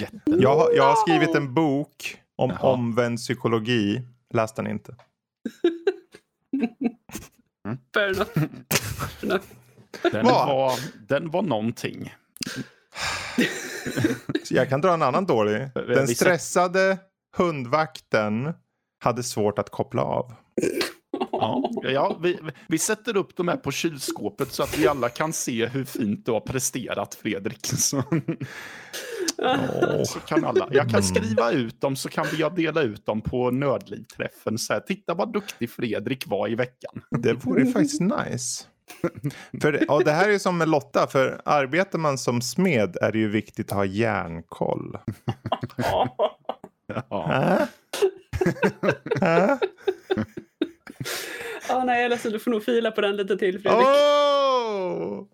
Jätten. Jag, har- jag har skrivit en bok om Jaha. omvänd psykologi. Läs den inte. Fair enough. Fair enough. Den, Vad? var, den var någonting. Jag kan dra en annan dålig. Den stressade hundvakten hade svårt att koppla av. Ja, ja, vi, vi sätter upp de här på kylskåpet så att vi alla kan se hur fint du har presterat Fredrik. Så, så kan alla, jag kan skriva ut dem så kan vi jag dela ut dem på nördlivträffen. Så här, Titta vad duktig Fredrik var i veckan. Det vore faktiskt nice. För, ja, det här är som med Lotta, för arbetar man som smed är det ju viktigt att ha järnkoll. Ja. Äh? Äh? Ja, nej, jag är ledsen. Du får nog fila på den lite till, Fredrik. Oh!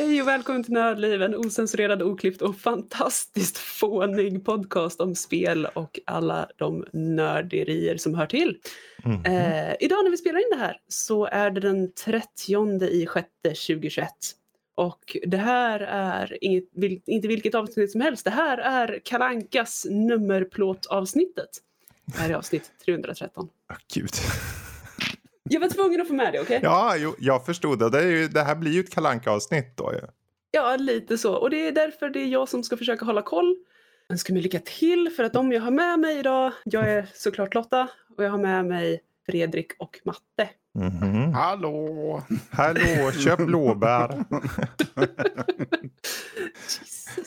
Hej och välkommen till Nördliv, en osensurerad, oklippt och fantastiskt fånig podcast om spel och alla de nörderier som hör till. Mhm. Eh, idag när vi spelar in det här så är det den 30 i sjätte 2021. Och det här är inget, vil, inte vilket avsnitt som helst. Det här är Kalankas nummerplåtavsnittet. Det här är avsnitt 313. Ah, Gud. Jag var tvungen att få med det, okej? Ja, jo, jag förstod det. Det, är ju, det här blir ju ett kalanka avsnitt då ju. Ja, lite så. Och det är därför det är jag som ska försöka hålla koll. Jag önskar mig lycka till för att de jag har med mig idag, jag är såklart Lotta och jag har med mig Fredrik och Matte. Mhm. Hallå! Hallå, köp blåbär.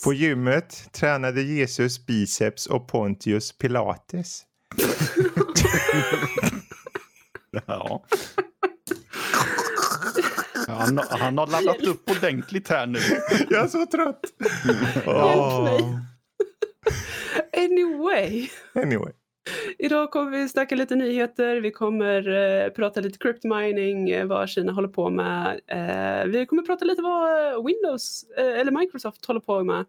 På gymmet tränade Jesus biceps och Pontius pilates. Ja. Han, han har laddat upp ordentligt här nu. Jag är så trött. Hjälp mig. Anyway, Anyway. idag kommer vi snacka lite nyheter. Vi kommer eh, prata lite cryptmining, eh, vad Kina håller på med. Eh, vi kommer prata lite vad Windows eh, eller Microsoft håller på med.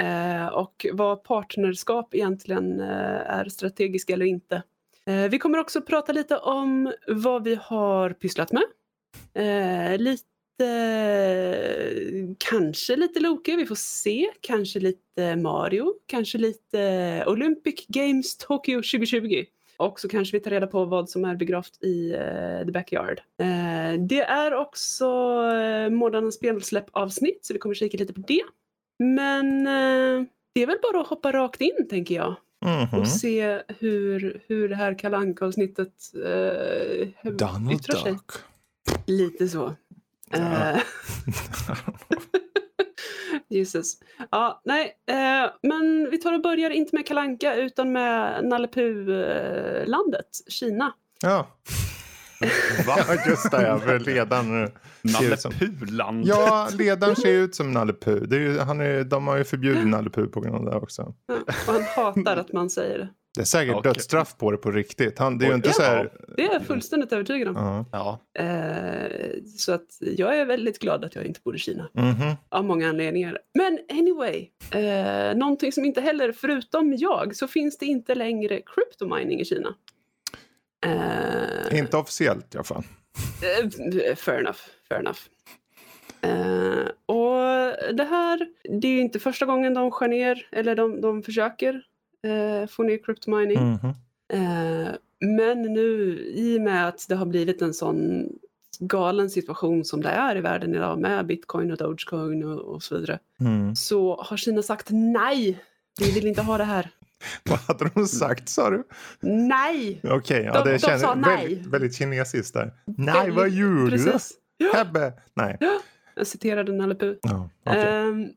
Eh, och vad partnerskap egentligen eh, är strategiska eller inte. Eh, vi kommer också prata lite om vad vi har pysslat med. Eh, lite, kanske lite Loke, vi får se. Kanske lite Mario, kanske lite Olympic Games Tokyo 2020. Och så kanske vi tar reda på vad som är begravt i uh, The Backyard. Uh, det är också uh, månadens spelsläpp-avsnitt så vi kommer kika lite på det. Men uh, det är väl bara att hoppa rakt in tänker jag Mhm. och se hur, hur det här kalanka avsnittet eh, Donald yttrar sig. Duck. Lite så. Ja. Eh, Jesus. Ja, nej, eh, men vi tar och börjar inte med Kalanka utan med Nalle Puh-landet, Kina. Ja. Va? Just det, ja, för ledaren ser Nalle ut som... Puland. Ja, ledaren ser ut som Nalle Puh. Det är ju, han är, de har ju förbjudit Nalle Puh på grund av det också. Ja, och han hatar att man säger det. Det är säkert Okej. dödsstraff på det på riktigt. Han, det är ju inte Ja. så här... Det är jag fullständigt övertygad om. Ja. Ja. Eh, så att jag är väldigt glad att jag inte bor i Kina. Mhm. Av många anledningar. Men anyway, eh, någonting som inte heller, förutom jag, så finns det inte längre cryptomining i Kina. Eh, Inte officiellt i alla fall. Eh, Fair enough. Fair enough. Eh, och det här, det är inte första gången de skär ner, eller de, de försöker eh, få ner cryptomining. Mhm. Eh, men nu, i och med att det har blivit en sån galen situation som det är i världen idag med bitcoin och dogecoin och, och så vidare, Mm. så har Kina sagt nej. Vi vill inte ha det här. Vad hade de sagt sa du? Nej! Okej, ja, De- det de känns sa nej. väldigt, väldigt kinesiskt där. Nej, vad gjorde du? Ja, Hebbe. Nej. jag citerade Nalle. Ja, okej. Ehm,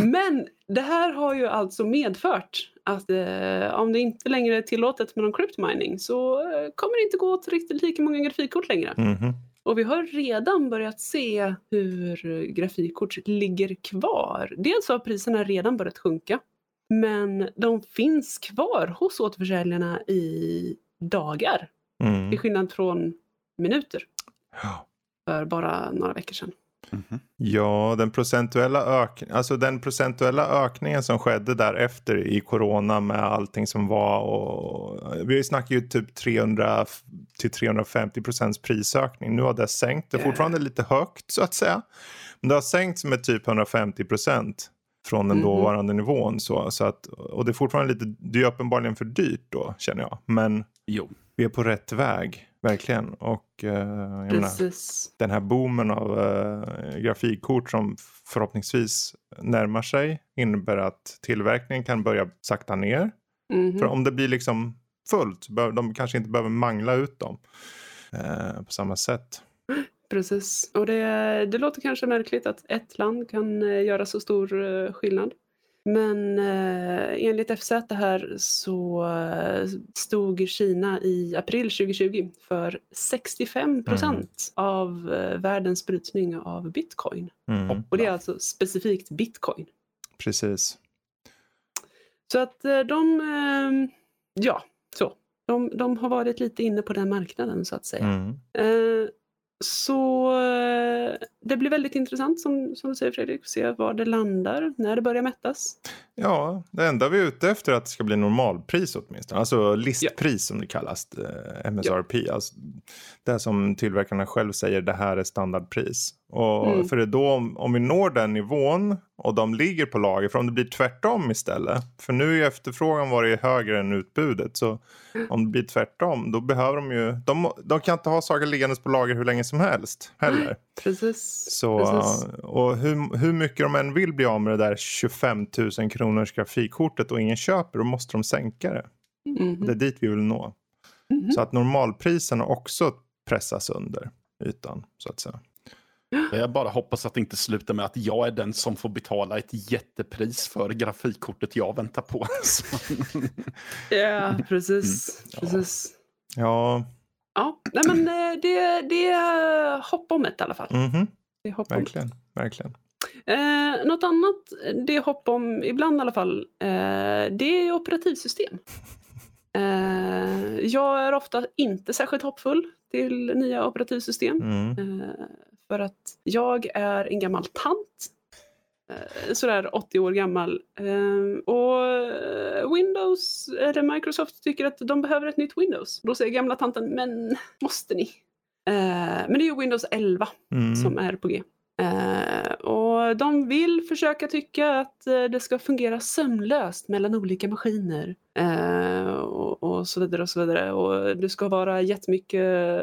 men det här har ju alltså medfört att eh, om det inte längre är tillåtet med någon cryptmining så eh, kommer det inte gå åt riktigt lika många grafikkort längre. Mhm. Och vi har redan börjat se hur grafikkort ligger kvar. Dels har priserna redan börjat sjunka men de finns kvar hos återförsäljarna i dagar. Mm. Till skillnad från minuter Ja. för bara några veckor sedan. Mhm. Ja, den procentuella, ök alltså den procentuella ökningen som skedde därefter i corona med allting som var och vi snackar ju typ 300 till 350 procents prisökning. Nu har det sänkt. Det är fortfarande lite högt så att säga. Men det har sänkts med typ 150 procent från den Mhm. dåvarande nivån. Så, så att, och det är fortfarande lite, det är uppenbarligen för dyrt då känner jag. Men Jo. vi är på rätt väg, verkligen. Och eh, menar, den här boomen av eh, grafikkort som förhoppningsvis närmar sig innebär att tillverkningen kan börja sakta ner. Mhm. För om det blir liksom fullt, de kanske inte behöver mangla ut dem eh, på samma sätt. Precis. Och det, det låter kanske märkligt att ett land kan eh, göra så stor eh, skillnad. Men eh, enligt FZ här så stod Kina i april 2020 för 65 procent av eh, världens brytning av bitcoin. Mm, Och det är alltså specifikt bitcoin. precis. Så att de, ja, så. De, de har varit lite inne på den marknaden så att säga. Mm. Eh, så eh, det blir väldigt intressant som, som du säger Fredrik, se var det landar, när det börjar mättas. Ja, det enda vi är ute efter är att det ska bli normalpris åtminstone. Alltså listpris som det kallas, eh, MSRP. Alltså, det som tillverkarna själv säger, det här är standardpris. Och Mm. För det är då om, om vi når den nivån och de ligger på lager, för om det blir tvärtom istället. För nu är efterfrågan varit högre än utbudet. Så om det blir tvärtom, då behöver de ju, de, de kan inte ha saker liggandes på lager hur länge som helst heller. Precis. Så, precis. och hur, hur mycket de än vill bli av med det där 25 000 kronors grafikkortet och ingen köper, då måste de sänka det. Mhm. Det är dit vi vill nå. Mhm. Så att normalpriserna också pressas under ytan, så att säga. Jag bara hoppas att det inte slutar med att jag är den som får betala ett jättepris för grafikkortet jag väntar på. Ja, precis. Ja. precis. Ja, Ja, nej men eh, det, det är hopp om ett i alla fall. mhm, Det är hopp om ett. verkligen, verkligen. Eh, något annat det är hopp om, ibland i alla fall, eh, det är operativsystem. Eh, jag är ofta inte särskilt hoppfull till nya operativsystem. Mm. Eh, för att jag är en gammal tant. Eh, sådär 80 år gammal. Eh, och eh, Windows, eller Microsoft tycker att de behöver ett nytt Windows. Då säger gamla tanten, men måste ni? Eh, men det är ju Windows 11 Mm. som är på G. Och de vill försöka tycka att det ska fungera sömlöst mellan olika maskiner. Och, och så vidare och så vidare. Och det ska vara jättemycket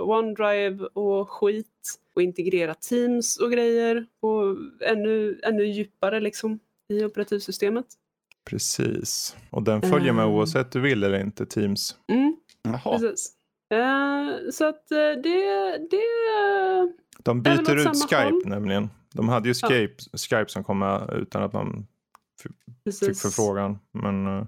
OneDrive och skit. Och integrera Teams och grejer. Och ännu, ännu djupare liksom i operativsystemet. Precis. Och den följer med Eh. oavsett du vill eller inte, Teams. Mm, Jaha. precis. Eh, så att eh, det, det De byter ut Skype håll. nämligen. De hade ju Ja. Skype, Skype som kom med utan att man fick precis. förfrågan. Men eh,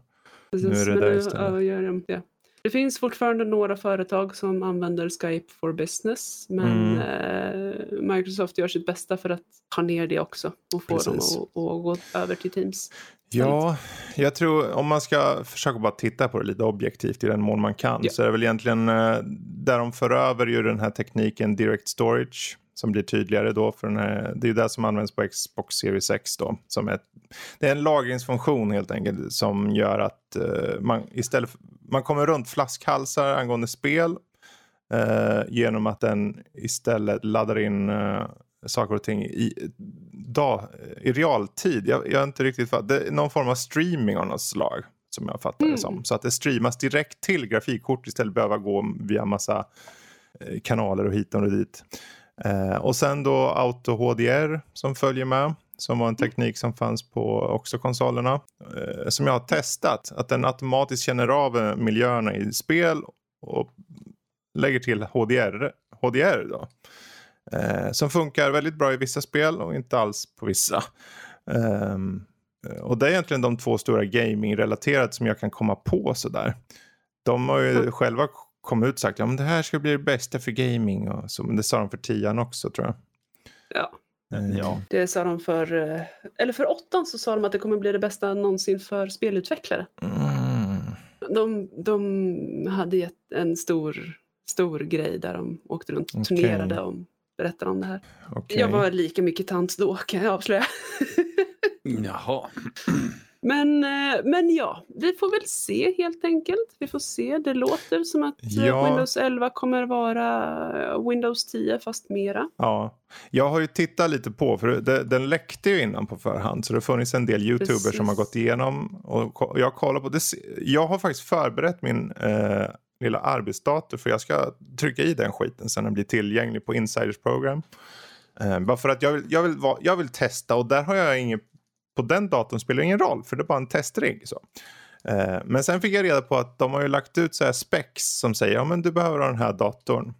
Precis, Nu är det men där nu istället. ja, gör de det. Det finns fortfarande några företag som använder Skype for business men Mm. eh, Microsoft gör sitt bästa för att ta ner det också och få Precis. dem att, att gå över till Teams. Ja, jag tror om man ska försöka bara titta på det lite objektivt i den mån man kan Ja. så är det väl egentligen eh, där de för över ju den här tekniken direct storage som blir tydligare då för den här, det är ju det som används på Xbox Series X då som är, det är en lagringsfunktion helt enkelt som gör att eh, man istället för, man kommer runt flaskhalsar angående spel eh, genom att den istället laddar in eh, saker och ting i, dag, i realtid. Jag, jag är inte riktigt fatt. Det är någon form av streaming av något slag som jag fattar det Mm. som. Så att det streamas direkt till grafikkort istället för att behöva gå via massa eh, kanaler och hit och dit. Eh, och sen då Auto HDR som följer med. Som var en teknik som fanns på också konsolerna. Eh, som jag har testat. Att den automatiskt känner av eh, miljöerna i spel och lägger till HDR, HDR då. Eh, som funkar väldigt bra i vissa spel och inte alls på vissa. Ehm, eh, och det är egentligen de två stora gaming-relaterat som jag kan komma på sådär. De har ju Mm. själva kommit ut och sagt ja men det här ska bli det bästa för gaming. Och så, men det sa de för tian också tror jag. Ja, Ja. det sa de för, eh, eller för åttan så sa de att det kommer bli det bästa någonsin för spelutvecklare. Mm. De, de hade gett en stor stor grej där de åkte runt och Okej. turnerade och berättade om det här. Okej. Jag var lika mycket tant då kan jag avslöja. Jaha. Men, eh, men ja, vi får väl se helt enkelt. Vi får se. Det låter som att eh, Ja. Windows 11 kommer vara eh, Windows 10 fast mera. Ja, jag har ju tittat lite på, för det, den läckte ju innan på förhand. Så det har funnits en del YouTubers Precis. som har gått igenom. Och jag kollar på det. Jag har faktiskt förberett min eh, lilla arbetsdator för jag ska trycka i den skiten sen den blir tillgänglig på Insiders program. Eh, bara för att jag vill, jag, vill jag vill testa och där har jag inget, på den datorn spelar ingen roll för det är bara en testrigg. Så. Eh, men sen fick jag reda på att de har ju lagt ut så här specs som säger ja men du behöver ha den här datorn.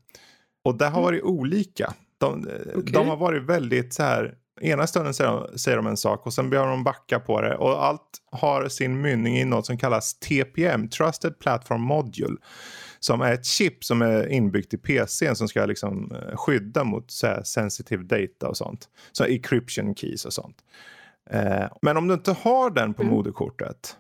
Och det har varit olika. De, Okej. de har varit väldigt så här. Ena stunden säger de, säger de en sak och sen behöver de backa på det. Och allt har sin mynning i något som kallas TPM, Trusted Platform Module. Som är ett chip som är inbyggt i PCn som ska liksom eh, skydda mot så här, sensitive data och sånt. Så encryption keys och sånt. Eh, men om du inte har den på Mm. moderkortet.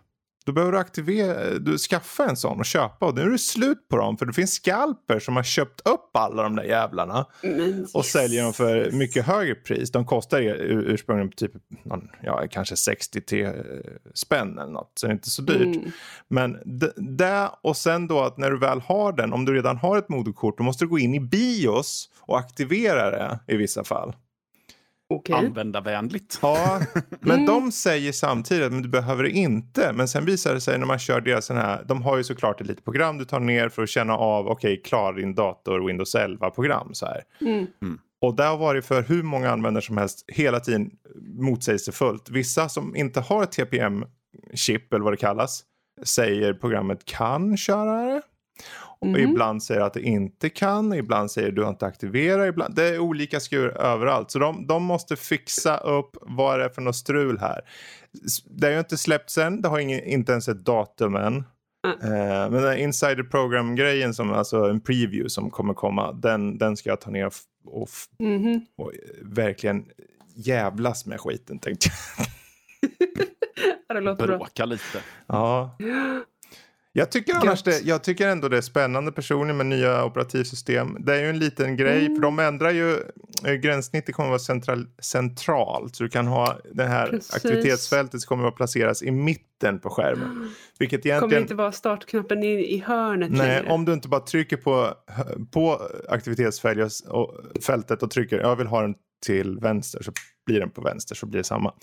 Då behöver du aktivera, du skaffa en sån och köpa och nu är det slut på dem för det finns skalper som har köpt upp alla de där jävlarna Men och säljer dem för mycket högre pris. De kostar ursprungligen typ ja, kanske 60 till eh, spänn eller något, så det är inte så dyrt. Mm. Men det och sen då att när du väl har den, om du redan har ett moderkort, då måste du gå in i BIOS och aktivera det i vissa fall. Okej. Användarvänligt. Ja, men Mm. de säger samtidigt att du behöver det inte. Men sen visar det sig när man kör deras sån här, de har ju såklart ett litet program du tar ner för att känna av, okej, klar din dator Windows 11-program så här. Mm. Och det har varit för hur många användare som helst hela tiden motsägelsefullt. Vissa som inte har ett TPM-chip eller vad det kallas säger programmet kan köra det. Och Mhm. ibland säger att det inte kan, ibland säger du har inte aktiverat, ibland. Det är olika skur överallt. Så de, de måste fixa upp vad det är för något strul här. Det har ju inte släppts än, det har ingen, inte ens ett datum än. Mm. Eh, men den insider program-grejen, som alltså en preview som kommer komma, den, den ska jag ta ner och, f- och, eh, verkligen jävlas med skiten tänkte jag. Ja, det låter bra. Bråka lite. Ja. Jag tycker, annars det, jag tycker ändå det är spännande personligen med nya operativsystem. Det är ju en liten grej, Mm. för de ändrar ju, eh, gränssnittet kommer att vara central, centralt. Så du kan ha det här Precis. aktivitetsfältet som kommer att placeras i mitten på skärmen. Vilket kommer egentligen... inte vara startknappen i, i hörnet Nej, längre. om du inte bara trycker på, på aktivitetsfältet och, fältet och trycker jag vill ha den till vänster så blir den på vänster så blir det samma.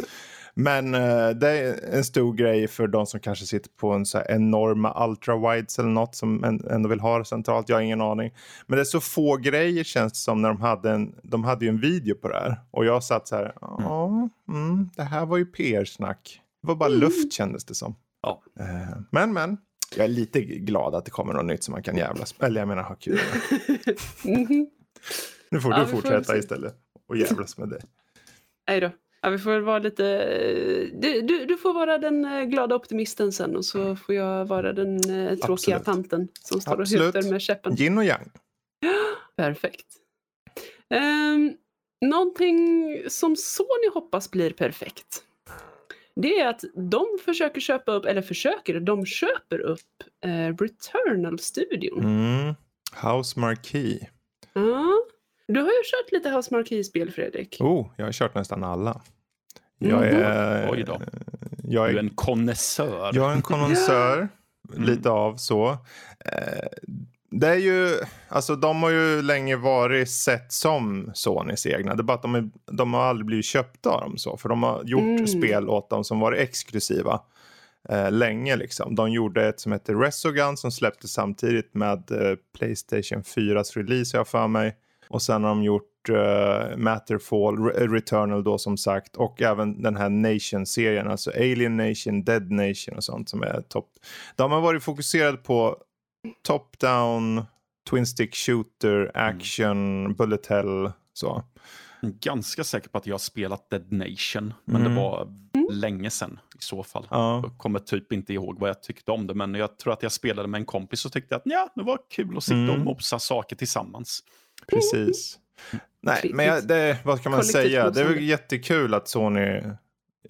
Men eh, det är en stor grej för de som kanske sitter på en så här enorma ultrawides eller något som en, ändå vill ha det centralt. Jag har ingen aning. Men det är så få grejer känns det som när de hade en, de hade ju en video på det här. Och jag satt så här, ja, mm, det här var ju PR-snack. Det var bara luft kändes det som. Ja. Eh, men men, jag är lite glad att det kommer något nytt som man kan jävlas Eller jag menar ha kul med. Mhm. Nu får Ja, du fortsätta istället och jävlas med det. Nej då. Ja, vi får väl vara lite... Du, du, du får vara den eh, glada optimisten sen och så får jag vara den eh, tråkiga Absolut. tanten som står Absolut. och hutar med käppen. Yin och yang. Perfekt. Um, någonting som Sony hoppas blir perfekt. Det är att de försöker köpa upp, eller försöker, de köper upp eh, Returnal-studion. Mm. House Marquee. Ja. Du har ju kört lite House Marquee-spel Fredrik. Oh, jag har kört nästan alla. Jag Mhm. är, Oj då. jag Du är är, en konnässör. jag är en konnässör. Mm. Lite av så. Eh, det är ju, alltså de har ju länge varit sett som Sonys egna. Det är bara att de, är, de har aldrig blivit köpta av dem så. För de har gjort Mm. spel åt dem som varit exklusiva. Eh, länge liksom. De gjorde ett som heter Resogun som släpptes samtidigt med eh, Playstation 4s release jag för mig. Och sen har de gjort eh, Matterfall, Re- Returnal då som sagt. Och även den här Nation-serien, alltså Alien Nation, Dead Nation och sånt som är topp. De har varit fokuserade på top-down, twin stick shooter, action, bullet hell, så. Ganska säker på att jag har spelat Dead Nation. Men Mm. det var länge sedan i så fall. Ja, Jag kommer typ inte ihåg vad jag tyckte om det. Men jag tror att jag spelade med en kompis och tyckte att ja, det var kul att sitta Mm. och mosa saker tillsammans. Precis. Nej, Trevligt. men jag, det, vad ska man säga? Det är väl jättekul att Sony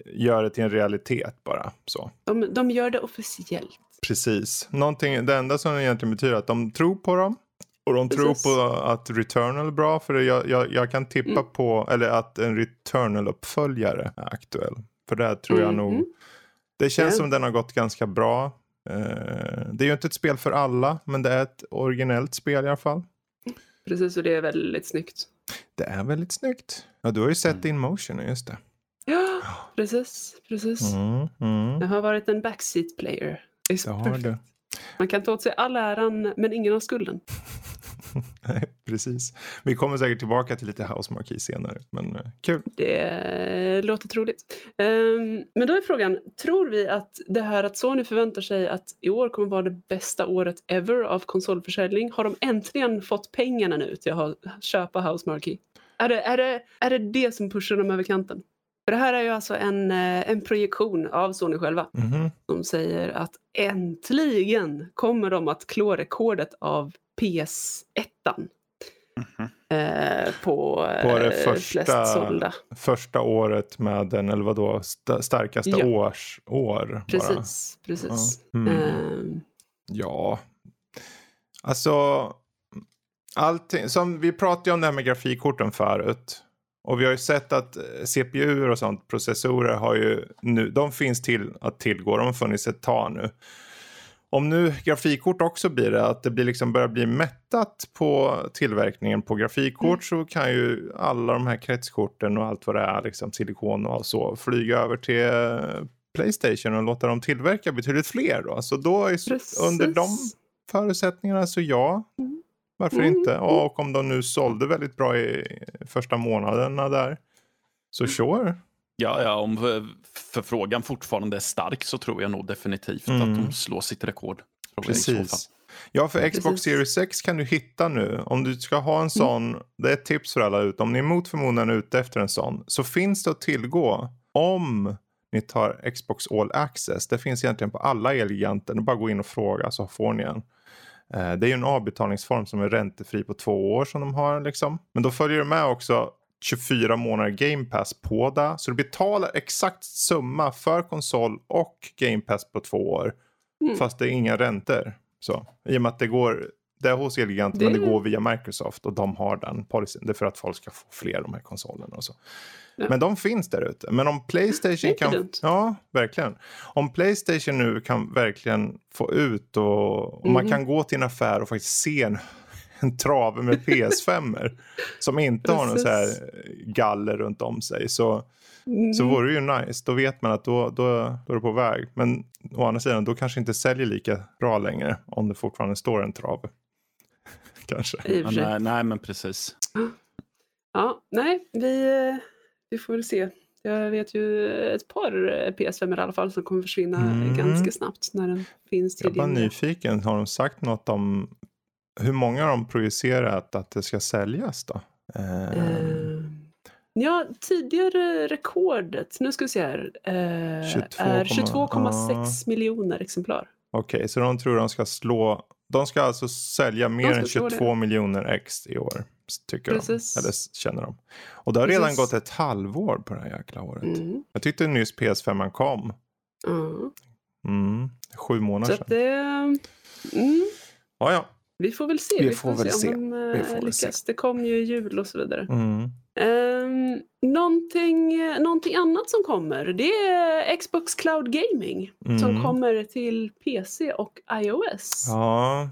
gör det till en realitet bara. Så. De, de gör det officiellt. Precis. Någonting, det enda som egentligen betyder att de tror på dem. Och de Precis. tror på att Returnal är bra för jag, jag, jag kan tippa Mm. på, eller att en Returnal-uppföljare är aktuell. För det tror jag Mhm. nog, det känns Ja. som den har gått ganska bra. Eh, det är ju inte ett spel för alla, men det är ett originellt spel i alla fall. Precis, och det är väldigt snyggt. Det är väldigt snyggt. Ja, du har ju sett Mm. In Motion, just det. Ja, precis. precis. Mm, mm. Jag har varit en backseat player. It's Det har du. Man kan ta åt sig all äran, men ingen har skulden. Nej, Precis. Vi kommer säkert tillbaka till lite House Marquee senare, men eh, kul. Det låter troligt. Ehm, men då är frågan, tror vi att det här att Sony förväntar sig att i år kommer vara det bästa året ever av konsolförsäljning? Har de äntligen fått pengarna nu till att köpa House Marquee? Är det, är, det, är det det som pushar dem över kanten? För det här är ju alltså en, eh, en projektion av Sony själva Mhm. som säger att äntligen kommer de att klå rekordet av PS1 Mhm. eh, på, På det eh, första-. Första året med den, eller vadå, st- starkaste Ja. års år. Bara. Precis, precis. Ja. Mm. Ehm, Ja, alltså allting, som vi pratade om det här med grafikkorten förut. Och vi har ju sett att eh, CPU och sånt, processorer har ju nu, de finns till att tillgå, de har funnits ett tag nu. Om nu grafikkort också blir det, att det blir liksom börjar bli mättat på tillverkningen på grafikkort Mm. så kan ju alla de här kretskorten och allt vad det är, liksom silikon och så, flyga över till eh, Playstation och låta dem tillverka betydligt fler då. Så då är under de förutsättningarna så ja. Mm. Varför Mm. inte? Och om de nu sålde väldigt bra i första månaderna där. Så sure. Ja, ja, om eh, förfrågan fortfarande är stark så tror jag nog definitivt Mm. att de slår sitt rekord. Precis. Ja, för Xbox Precis. Series 6 kan du hitta nu. Om du ska ha en sån, det är ett tips för alla ut. Om ni är mot förmodan ute efter en sån, så finns det att tillgå om ni tar Xbox All Access. Det finns egentligen på alla Elgiganter. Bara gå in och fråga så får ni en. Eh, Det är ju en avbetalningsform som är räntefri på två år som de har. Liksom. Men då följer det med också 24 månader Game Pass på det. Så du betalar exakt summa för konsol och Game Pass på två år. Mm. Fast det är inga räntor. Så, I och med att det går, det är hos Elgiganten Det- men det går via Microsoft och de har den policyn. Det är för att folk ska få fler de här konsolerna och så. Ja. Men de finns där ute. Men om Playstation kan... dumt. Ja, verkligen. Om Playstation nu kan verkligen få ut och, och man Mhm. kan gå till en affär och faktiskt se en, en trave med PS5 som inte har någon så här galler runt om sig. Så, Mm. så vore det ju nice. Då vet man att då, då, då är det på väg. Men å andra sidan, då kanske inte säljer lika bra längre om det fortfarande står en trave. kanske. Ja, nej, nej, men precis. Ja, nej, vi, eh, vi får väl se. Jag vet ju ett par eh, PS5 i alla fall som kommer försvinna Mm. ganska snabbt när den finns Jag är bara tillgänglig. nyfiken. Har de sagt något om hur många de projicerat att det ska säljas då? Eh, ja, tidigare rekordet, nu ska vi se här, eh, 22, är komma- 22,6 miljoner exemplar. Okej, så de tror de ska slå. De ska alltså sälja mer än slå 22 miljoner ex i år. Tycker Precis. de. Eller känner de. Och det har redan Precis. gått ett halvår på det här jäkla året. Mm. Jag tyckte nyss PS5 kom. Ja. Mm, sju Så månader att sedan. det, mm, Ja, ja. Vi får väl se. Vi Vi, får får, väl se se. om eh, får väl lyckas. se. Det kom ju jul och så vidare. Mm. Um, någonting, eh, någonting annat som kommer det är Xbox Cloud Gaming som Mm. kommer till PC och iOS. Ja.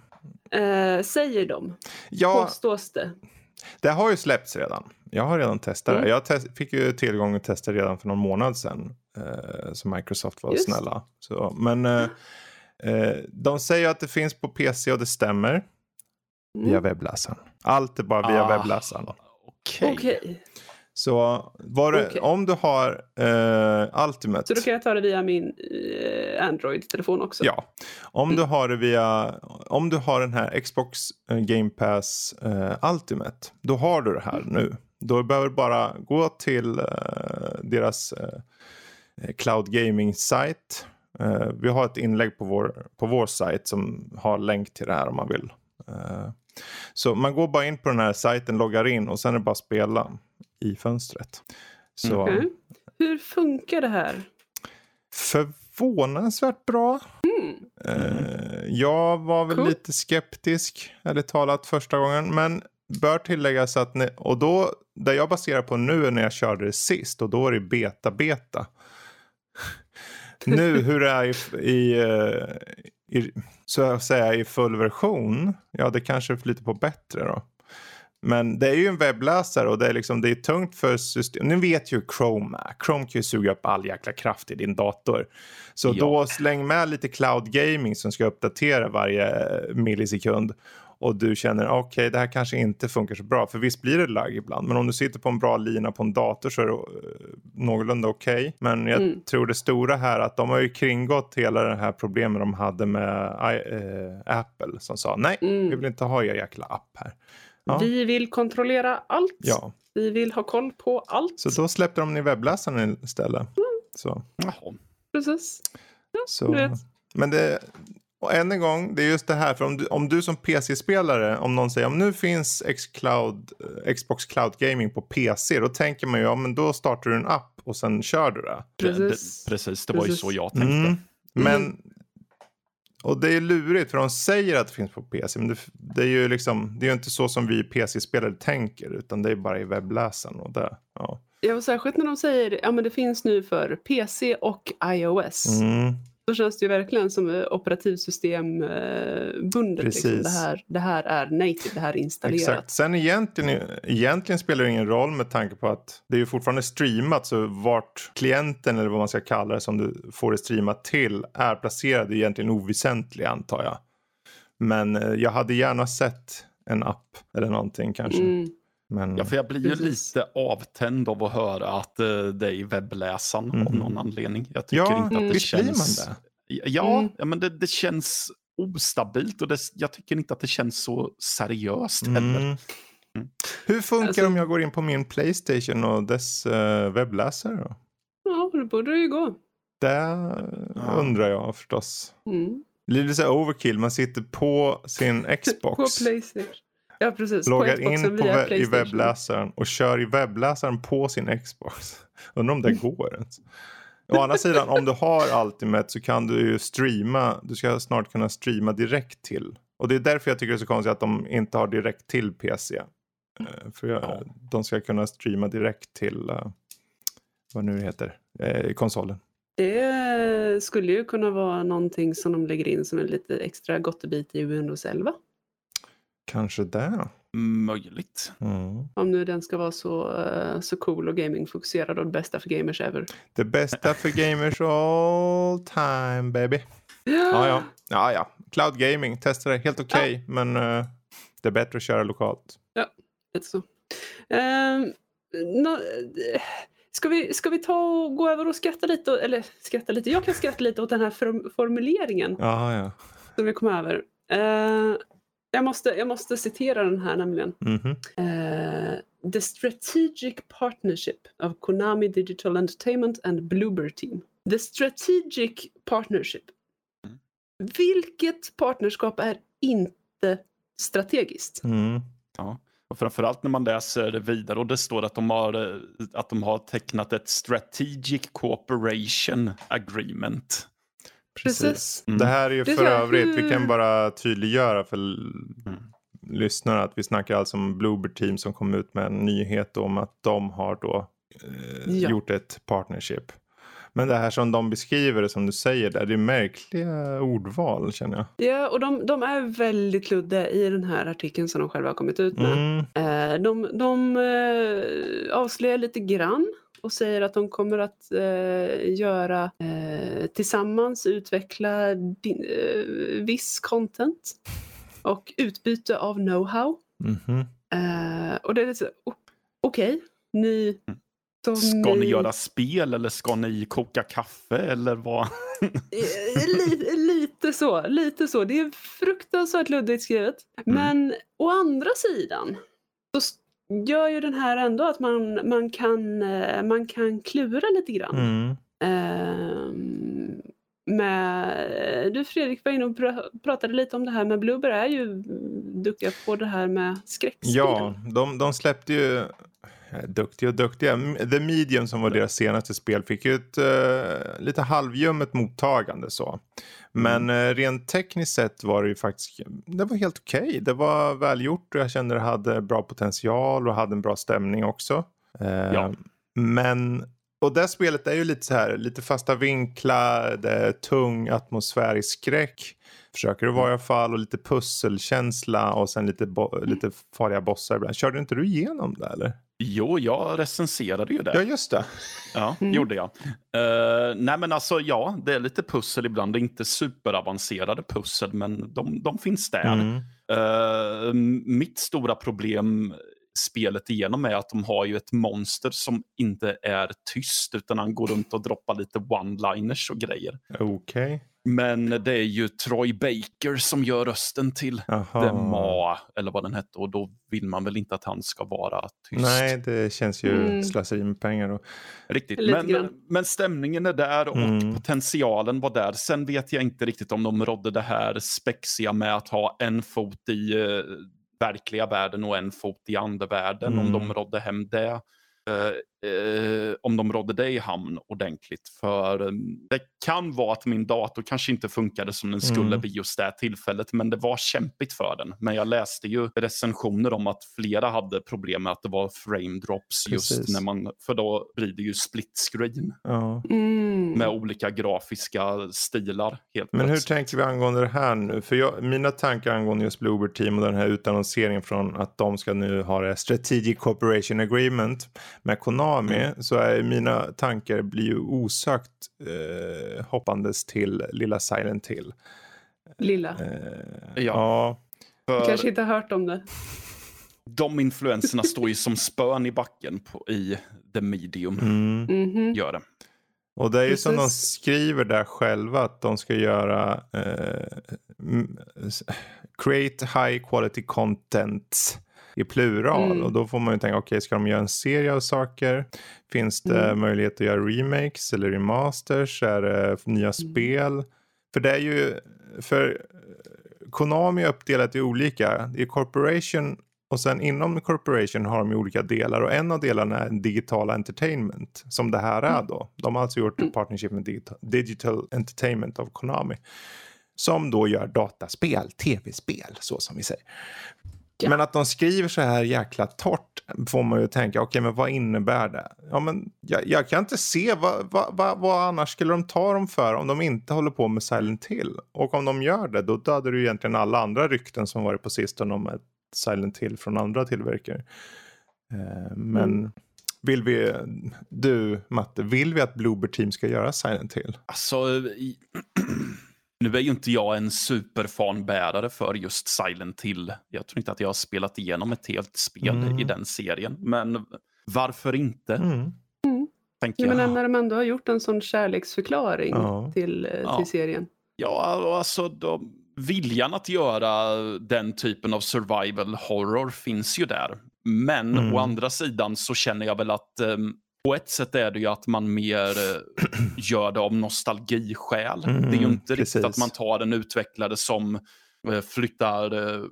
Eh, säger de, ja, påstås det. det har ju släppts redan. Jag har redan testat Mm. det. Jag te- fick ju tillgång och testa redan för någon månad sedan. Eh, så Microsoft var Just. snälla. Så, men eh, eh, de säger att det finns på PC och det stämmer. Mm. Via webbläsaren. Allt är bara via Ah, webbläsaren. Okej. Okej, Så var det, Okej. om du har eh, Ultimate. så då kan jag ta det via min eh, Android-telefon också? Ja, om Mm. du har det via, om du har den här Xbox eh, Game Pass eh, Ultimate, då har du det här Mm. nu. Då behöver du bara gå till eh, deras eh, cloud gaming sajt. Eh, vi har ett inlägg på vår, på vår sajt som har länk till det här om man vill. Eh, så man går bara in på den här sajten, loggar in och sen är det bara att spela i fönstret. Så Okej. Hur funkar det här? förvånansvärt bra. Mm. Eh, jag var väl Cool. lite skeptisk, ärligt talat, första gången. Men bör tilläggas att, ni, och då, det jag baserar på nu är när jag körde det sist och då är det beta-beta. Nu hur det är i, i, eh, i, så att säga i full version, ja det kanske flyter på bättre då. Men det är ju en webbläsare och det är, liksom, det är tungt för system. Ni vet ju Chrome. Chrome kan ju suga upp all jäkla kraft i din dator. Så Ja. då släng med lite cloud gaming som ska uppdatera varje millisekund. Och du känner okej det här kanske inte funkar så bra. För visst blir det lagg ibland. Men om du sitter på en bra lina på en dator så är det eh, någorlunda okej. Men jag Mm. tror det stora här att de har ju kringgått hela det här problemet de hade med I, eh, Apple. Som sa nej Mm. vi vill inte ha er jäkla app här. Ja. Vi vill kontrollera allt. Ja, Vi vill ha koll på allt. så då släppte de den i webbläsaren istället. Så, Jaha. Precis. så. Du vet. Men det, och än en gång, det är just det här. För om du, om du som PC-spelare, om någon säger om nu finns Xcloud, eh, Xbox Cloud Gaming på PC. Då tänker man ju, ja men då startar du en app och sen kör du det. Det, Precis. det, precis, det var ju Precis. så jag tänkte. Mm. Men, och det är lurigt för de säger att det finns på PC. Men det, det är ju liksom, det är ju inte så som vi PC-spelare tänker. Utan det är bara i webbläsaren och det. Ja. Ja, särskilt när de säger ja men det finns nu för PC och iOS. Mm. Då känns det ju verkligen som eh, operativsystembundet. Liksom. Det, här, det här är native, det här är installerat. Exakt. Sen egentligen, egentligen spelar det ingen roll med tanke på att det är ju fortfarande streamat så vart klienten eller vad man ska kalla det som du får det streamat till är placerad är egentligen oväsentlig antar jag. Men eh, jag hade gärna sett en app eller någonting kanske. Mm. Men, Ja, för jag blir ju Precis. lite avtänd av att höra att eh, det är i webbläsaren av Mhm. någon anledning. Jag tycker ja, inte att det blir man känns... det. Ja, Mm. ja men det, det känns ostabilt och det, jag tycker inte att det känns så seriöst heller. Mm. Hur funkar Alltså- om jag går in på min Playstation och dess eh, webbläsare då? Ja, då borde det ju gå. Det undrar jag förstås. Mm. Det blir så här overkill, man sitter på sin Xbox. På Playstation. Ja, precis. loggar på in på via we- i webbläsaren och kör i webbläsaren på sin Xbox. Undrar om det går ens. Å andra sidan, om du har Ultimate så kan du ju streama. Du ska snart kunna streama direkt till. Och det är därför jag tycker det är så konstigt att de inte har direkt till PC. Eh, För jag, Ja. de ska kunna streama direkt till, eh, vad nu heter, eh, konsolen. Det skulle ju kunna vara någonting som de lägger in som en lite extra gottebit i Windows 11. Kanske det. Möjligt. Mm. Om nu den ska vara så, eh, så cool och gamingfokuserad och det bästa för gamers ever. Det bästa för gamers all time baby. Ja, ja. ja, ja. Cloud gaming, testa det. Helt okej, men eh, det är bättre att köra lokalt. Lite så. Ehm, nå- eh, ska, vi, ska vi ta och gå över och skratta lite? Eller skratta lite? Jag kan skratta lite åt den här form- formuleringen Ja, ja. som vi kom över. Eh, jag, måste, jag måste citera den här nämligen. Mhm. Eh, the strategic partnership of Konami Digital Entertainment and Bloober Team. The strategic partnership. Mm. Vilket partnerskap är inte strategiskt? Mm. Och framförallt när man läser vidare och det står att de har, eh, att de har tecknat ett strategic cooperation agreement. Precis. Mm. Det här är ju Det är för övrigt, vi kan bara tydliggöra för Mm. lyssnare att vi snackar alltså om Bloober Team som kom ut med en nyhet om att de har då eh, Ja. gjort ett partnership. Men det här som de beskriver det som du säger där, det är märkliga ordval känner jag. Ja, och de, de är väldigt luddiga i den här artikeln som de själva har kommit ut med. Mm. Eh, de de eh, avslöjar lite grann och säger att de kommer att eh, göra eh, tillsammans utveckla din, eh, viss content och utbyte av know-how. Mhm. Eh, och det är lite så, okej, ni... som Ska ni göra spel eller ska ni koka kaffe eller vad? Eh, lite, lite så, lite så. Det är fruktansvärt luddigt skrivet. Mm. Men å andra sidan så gör ju den här ändå att man, man, kan, eh, man kan klura lite grann. Mm. Ehm, med, du Fredrik var inne och pr- pratade lite om det här med Bloober är ju duktiga på det här med skräckspel. Ja, de, de släppte ju... Duktiga och duktiga. The Medium som var deras senaste spel fick ju ett uh, lite halvljummet mottagande så. Men uh, rent tekniskt sett var det ju faktiskt, det var helt okej. Okay. Det var välgjort och jag kände det hade bra potential och hade en bra stämning också. Uh, ja. Men och det spelet är ju lite så här, lite fasta vinklar, det är tung atmosfärisk skräck. Försöker det vara i alla fall och lite pusselkänsla och sen lite, lite farliga bossar ibland. Körde inte du igenom det eller? Jo, jag recenserade ju det. Ja, just det. Ja, mm. gjorde jag. Uh, nej, men alltså ja, det är lite pussel ibland. Det är inte superavancerade pussel, men de, de finns där. Mm. Uh, mitt stora problem spelet igenom är att de har ju ett monster som inte är tyst utan han går runt och droppar lite one-liners och grejer. Okej. Okay. Men det är ju Troy Baker som gör rösten till Aha. The Ma, eller vad den hette. Och då vill man väl inte att han ska vara tyst. Nej, det känns ju mm. slöseri med pengar. Och... Riktigt, men, men stämningen är där och mm. potentialen var där. Sen vet jag inte riktigt om de rådde det här spexiga med att ha en fot i uh, verkliga världen och en fot i andevärlden. Mm. Om de rådde hem det. Uh, uh, om de rådde det i hamn ordentligt. För um, det kan vara att min dator kanske inte funkade som den skulle mm. vid just det tillfället. Men det var kämpigt för den. Men jag läste ju recensioner om att flera hade problem med att det var frame drops Precis. just när man, för då blir det ju split screen. Ja. Mm. Med olika grafiska stilar. Helt Men hur tänker vi angående det här nu? För jag, mina tankar angående just Bluebird Team och den här utannonseringen från att de ska nu ha det Strategic Cooperation Agreement med Konami. Mm. Så är mina tankar blir ju osökt eh, hoppandes till lilla Silent Hill. Lilla? Eh, ja. För... Du kanske inte har hört om det. De influenserna står ju som spön i backen på, i The Medium. Mm. Mm -hmm. Gör det. Och det är ju Precis. som de skriver där själva att de ska göra eh, create high quality content i plural. Mm. Och då får man ju tänka, okej okay, ska de göra en serie av saker? Finns det mm. möjlighet att göra remakes eller remasters? Är det nya mm. spel? För det är ju, för Konami är uppdelat i olika. Det är Corporation och sen inom Corporation har de ju olika delar och en av delarna är digitala entertainment som det här är mm. då. De har alltså gjort en partnership med digital, digital Entertainment of Konami. Som då gör dataspel, tv-spel så som vi säger. Men att de skriver så här jäkla torrt får man ju tänka, okej okay, men vad innebär det? Ja men jag, jag kan inte se vad, vad, vad, vad, annars skulle de ta dem för om de inte håller på med Silent Hill. Och om de gör det då dödar du egentligen alla andra rykten som varit på sistone om ett Silent Hill från andra tillverkare. Eh, men mm. vill vi, du Matte, vill vi att Bloober Team ska göra Silent Hill? Alltså, i... Nu är ju inte jag en superfanbärare för just Silent Hill. Jag tror inte att jag har spelat igenom ett helt spel mm. i den serien. Men varför inte? Mm. Mm. Tänker jag. Men när de ändå har gjort en sån kärleksförklaring ja. till, eh, till ja. serien. Ja, alltså de, viljan att göra den typen av survival horror finns ju där. Men mm. å andra sidan så känner jag väl att um, på ett sätt är det ju att man mer eh, gör det av nostalgiskäl. Mm, det är ju inte precis. riktigt att man tar en utvecklare som eh, flyttar eh,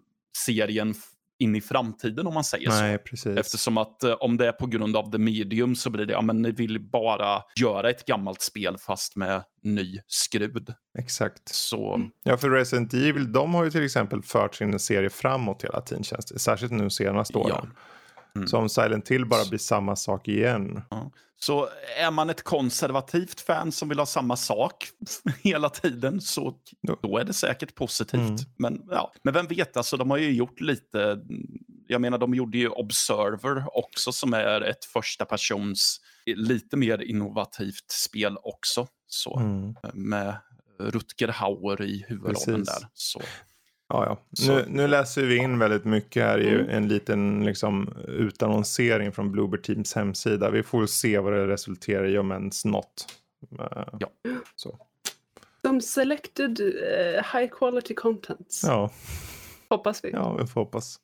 serien in i framtiden om man säger Nej, så. Precis. Eftersom att om det är på grund av the medium så blir det, ja men ni vill bara göra ett gammalt spel fast med ny skrud. Exakt. Så... Ja, för Resident Evil, de har ju till exempel fört sin serie framåt hela tiden känns det. Särskilt nu senaste åren. Ja. Mm. Så om Silent Hill bara blir samma sak igen. Ja. Så är man ett konservativt fan som vill ha samma sak hela tiden så då är det säkert positivt. Mm. Men, ja. Men vem vet, alltså, de har ju gjort lite, jag menar de gjorde ju Observer också som är ett första persons lite mer innovativt spel också. Så, mm. Med Rutger Hauer i huvudrollen där. Så. Ja, ja. Nu, nu, läser vi in väldigt mycket här i mm. en liten liksom, utannonsering från Bluebird Teams hemsida. Vi får se vad det resulterar i om ens något. Uh, ja. Så. Som selected uh, high quality content. Ja. Hoppas vi. Ja, vi får hoppas.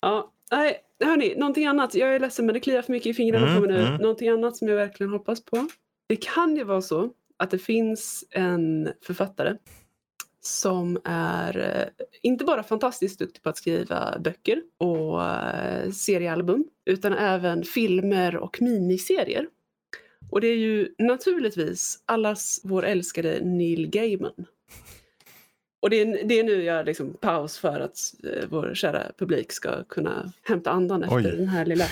Ja, nej, hörni, någonting annat. Jag är ledsen men det kliar för mycket i fingrarna mm, på mig nu. Mm. Någonting annat som jag verkligen hoppas på. Det kan ju vara så att det finns en författare som är eh, inte bara fantastiskt duktig på att skriva böcker och eh, seriealbum utan även filmer och miniserier. Och det är ju naturligtvis allas vår älskade Neil Gaiman. Och det är, det är nu jag liksom paus för att eh, vår kära publik ska kunna hämta andan efter Oj. den här lilla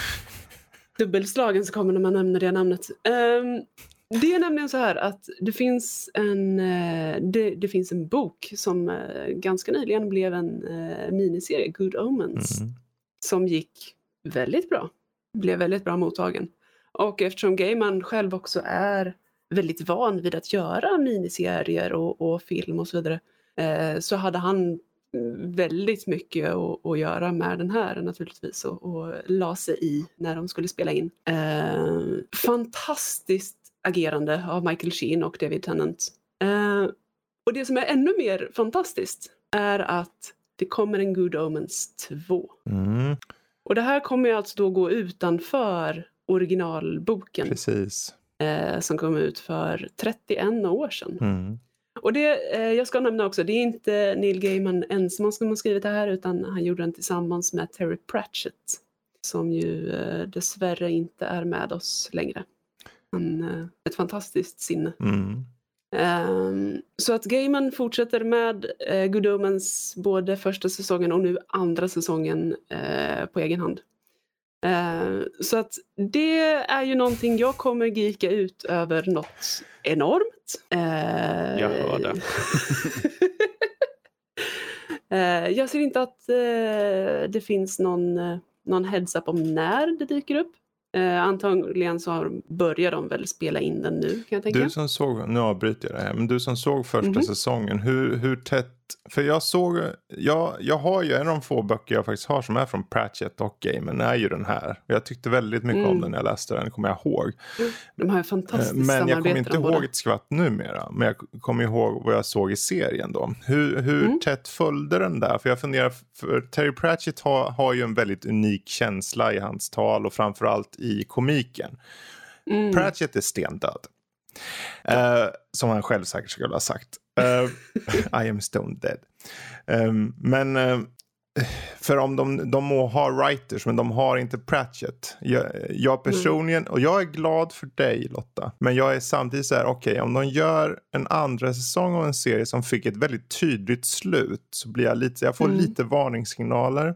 dubbelslagen som kommer när man nämner det namnet. Um, det är nämligen så här att det finns en, eh, det, det finns en bok som eh, ganska nyligen blev en uh, miniserie, Good Omens, mm. som gick väldigt bra. Blev väldigt bra mottagen. Och eftersom Gaiman själv också är väldigt van vid att göra miniserier och, och film och så vidare så hade han väldigt mycket att, att, göra med den här naturligtvis och, och la sig i när de skulle spela in. Eh, fantastiskt agerande av Michael Sheen och David Tennant. Eh, och det som är ännu mer fantastiskt är att det kommer en Good Omens 2. Mm. Och det här kommer alltså då gå utanför originalboken. Precis. Eh, som kom ut för 31 år sedan. Mm. Och det, eh, jag ska nämna också, det är inte Neil Gaiman ensam som har skrivit det här utan han gjorde den tillsammans med Terry Pratchett som ju eh, dessvärre inte är med oss längre. Han, eh, ett fantastiskt sinne. Mm. Um, så att Gaiman fortsätter med uh, Good Omens både första säsongen och nu andra säsongen uh, på egen hand. Uh, så att det är ju någonting jag kommer gika ut över något enormt. Uh, jag hör det. jag ser inte att det finns någon, någon heads-up om när det dyker upp. Eh, antagligen så börjar de väl spela in den nu kan jag tänka. Du som såg, nu avbryter jag det här, men du som såg första mm -hmm. säsongen, hur, hur tätt för jag såg, jag, jag har ju en av de få böcker jag faktiskt har som är från Pratchett och Gamen är ju den här. Jag tyckte väldigt mycket mm. om den när jag läste den, kommer jag ihåg. De har ju fantastiskt Men jag kommer inte ihåg ett skvatt numera. Men jag kommer ihåg vad jag såg i serien då. Hur, hur mm. tätt följde den där? För jag funderar, för Terry Pratchett har, har ju en väldigt unik känsla i hans tal och framförallt i komiken. Mm. Pratchett är stendöd. Uh, som han själv säkert skulle ha sagt. Uh, I am stone dead. Um, men uh, för om de, de må ha writers men de har inte Pratchett. Jag, jag personligen, mm. och jag är glad för dig Lotta. Men jag är samtidigt så här, okej okay, om de gör en andra säsong av en serie som fick ett väldigt tydligt slut så blir jag lite, jag får mm. lite varningssignaler.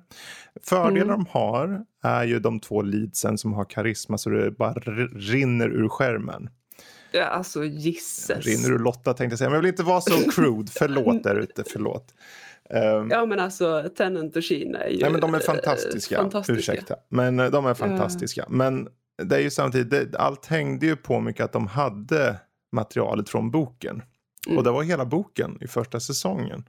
Fördelar mm. de har är ju de två leadsen som har karisma så det bara rinner ur skärmen. Ja, alltså gisses. Rinner du Lotta tänkte jag säga. Men jag vill inte vara så crude. förlåt där ute, förlåt. Um, ja men alltså Tennant och Kina är ju Nej men de är fantastiska. fantastiska. Ursäkta. Men eh, de är fantastiska. Uh. Men det är ju samtidigt, det, allt hängde ju på mycket att de hade materialet från boken. Mm. Och det var hela boken i första säsongen.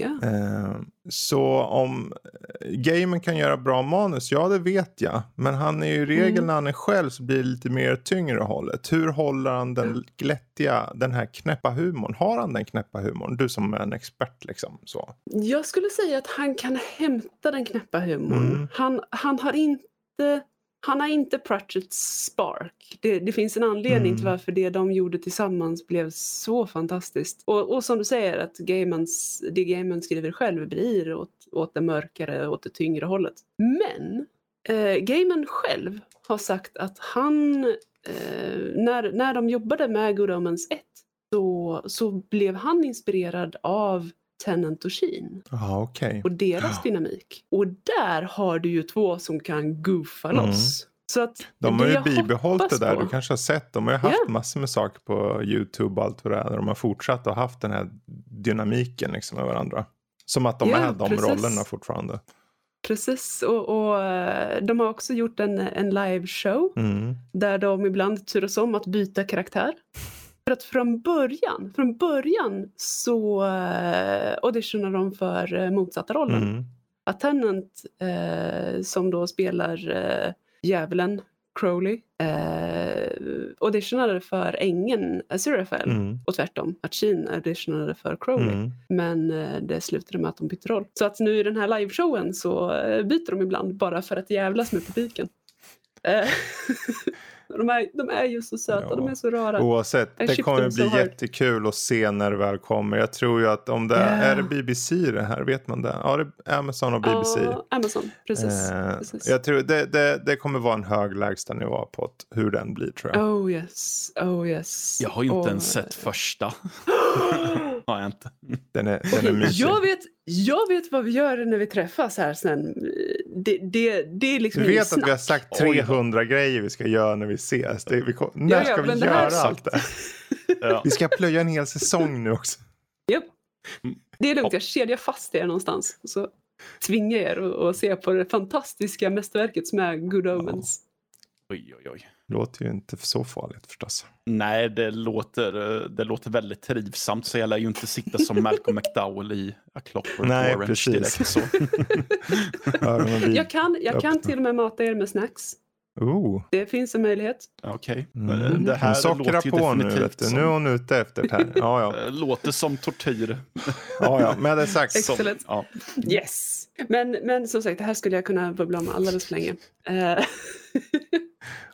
Yeah. så om eh, Gamen kan göra bra manus, ja det vet jag. Men han är ju i regel mm. när han är själv så blir det lite mer tyngre hållet. Hur håller han den glättiga, den här knäppa humorn? Har han den knäppa humorn? Du som är en expert liksom. Så. Jag skulle säga att han kan hämta den knäppa humorn. Mm. Han, han har inte han har inte Pratchetts spark. Det, det finns en anledning mm. till varför det de gjorde tillsammans blev så fantastiskt. Och, och som du säger, att Gaymans, det Gaiman skriver själv blir åt, åt det mörkare, åt det tyngre hållet. Men eh, Gaiman själv har sagt att han, eh, när, när de jobbade med Good Omens 1, så, så blev han inspirerad av Tennant och Sheen. Ah, okay. Och deras dynamik. Och där har du ju två som kan goofa mm. loss. Så att de har ju bibehållit det där, på. du kanske har sett. De har ju haft yeah. massor med saker på YouTube och allt vad det är. De har fortsatt och haft den här dynamiken liksom med varandra. Som att de yeah, är de precis. rollerna fortfarande. Precis, och, och, eh, de har också gjort en, en liveshow mm. där de ibland turas om att byta karaktär. För att från början, från början så uh, auditionade de för uh, motsatta rollen. Mm. Att Tennant uh, som då spelar uh, djävulen Crowley eh, auditionade för ängeln Aziraphale mm. och tvärtom. Att Sheen auditionade för Crowley. Mm. Men eh, det slutade med att de bytte roll. Så att nu i den här liveshowen så eh, byter de ibland bara för att jävlas med publiken. De är, de är ju så söta, Ja. de är så rara. Oavsett, det kommer bli jättekul att se när det väl kommer. Jag tror ju att om det Ja. är det BBC det här, vet man det? Ja, det är Amazon och BBC. Ja, Amazon, precis. Eh, precis. jag tror det, det, det kommer vara en hög lägstanivå på hur den blir tror jag. Oh yes, oh yes. Jag har ju inte Och- ens sett första. har jag inte. Den är, den är mysig. jag, vet, jag vet vad vi gör när vi träffas här sen. Det, det, det är liksom Du vet att vi har sagt 300 grejer vi ska göra när vi ses. Det, vi, när Ja, ja, ska vi här göra är allt det? Ja. Vi ska plöja en hel säsong nu också. Japp. Det är lugnt, jag kedjar fast er någonstans. Och så tvingar er att se på det fantastiska mästerverket som är Good Omens. Oj, oj, oj. Låter ju inte så farligt förstås. Nej, det låter, eh, det låter väldigt trivsamt så jag lär ju inte sitta som Malcolm McDowell i A Clockwork Nej, Orange precis. direkt. Så. Jag kan, jag kan till och med mata er med snacks. Oh. Det finns en möjlighet. Okej, Mm. det här Sockra på nu. definitivt Vet du. som, Nu är hon ute efter det här. Ja, ja. eh, låter som tortyr. ja, ja. Med det sagt. Som, Excellent. ja. Yes! Men, men som sagt, det här skulle jag kunna bubbla om alldeles för länge. Eh,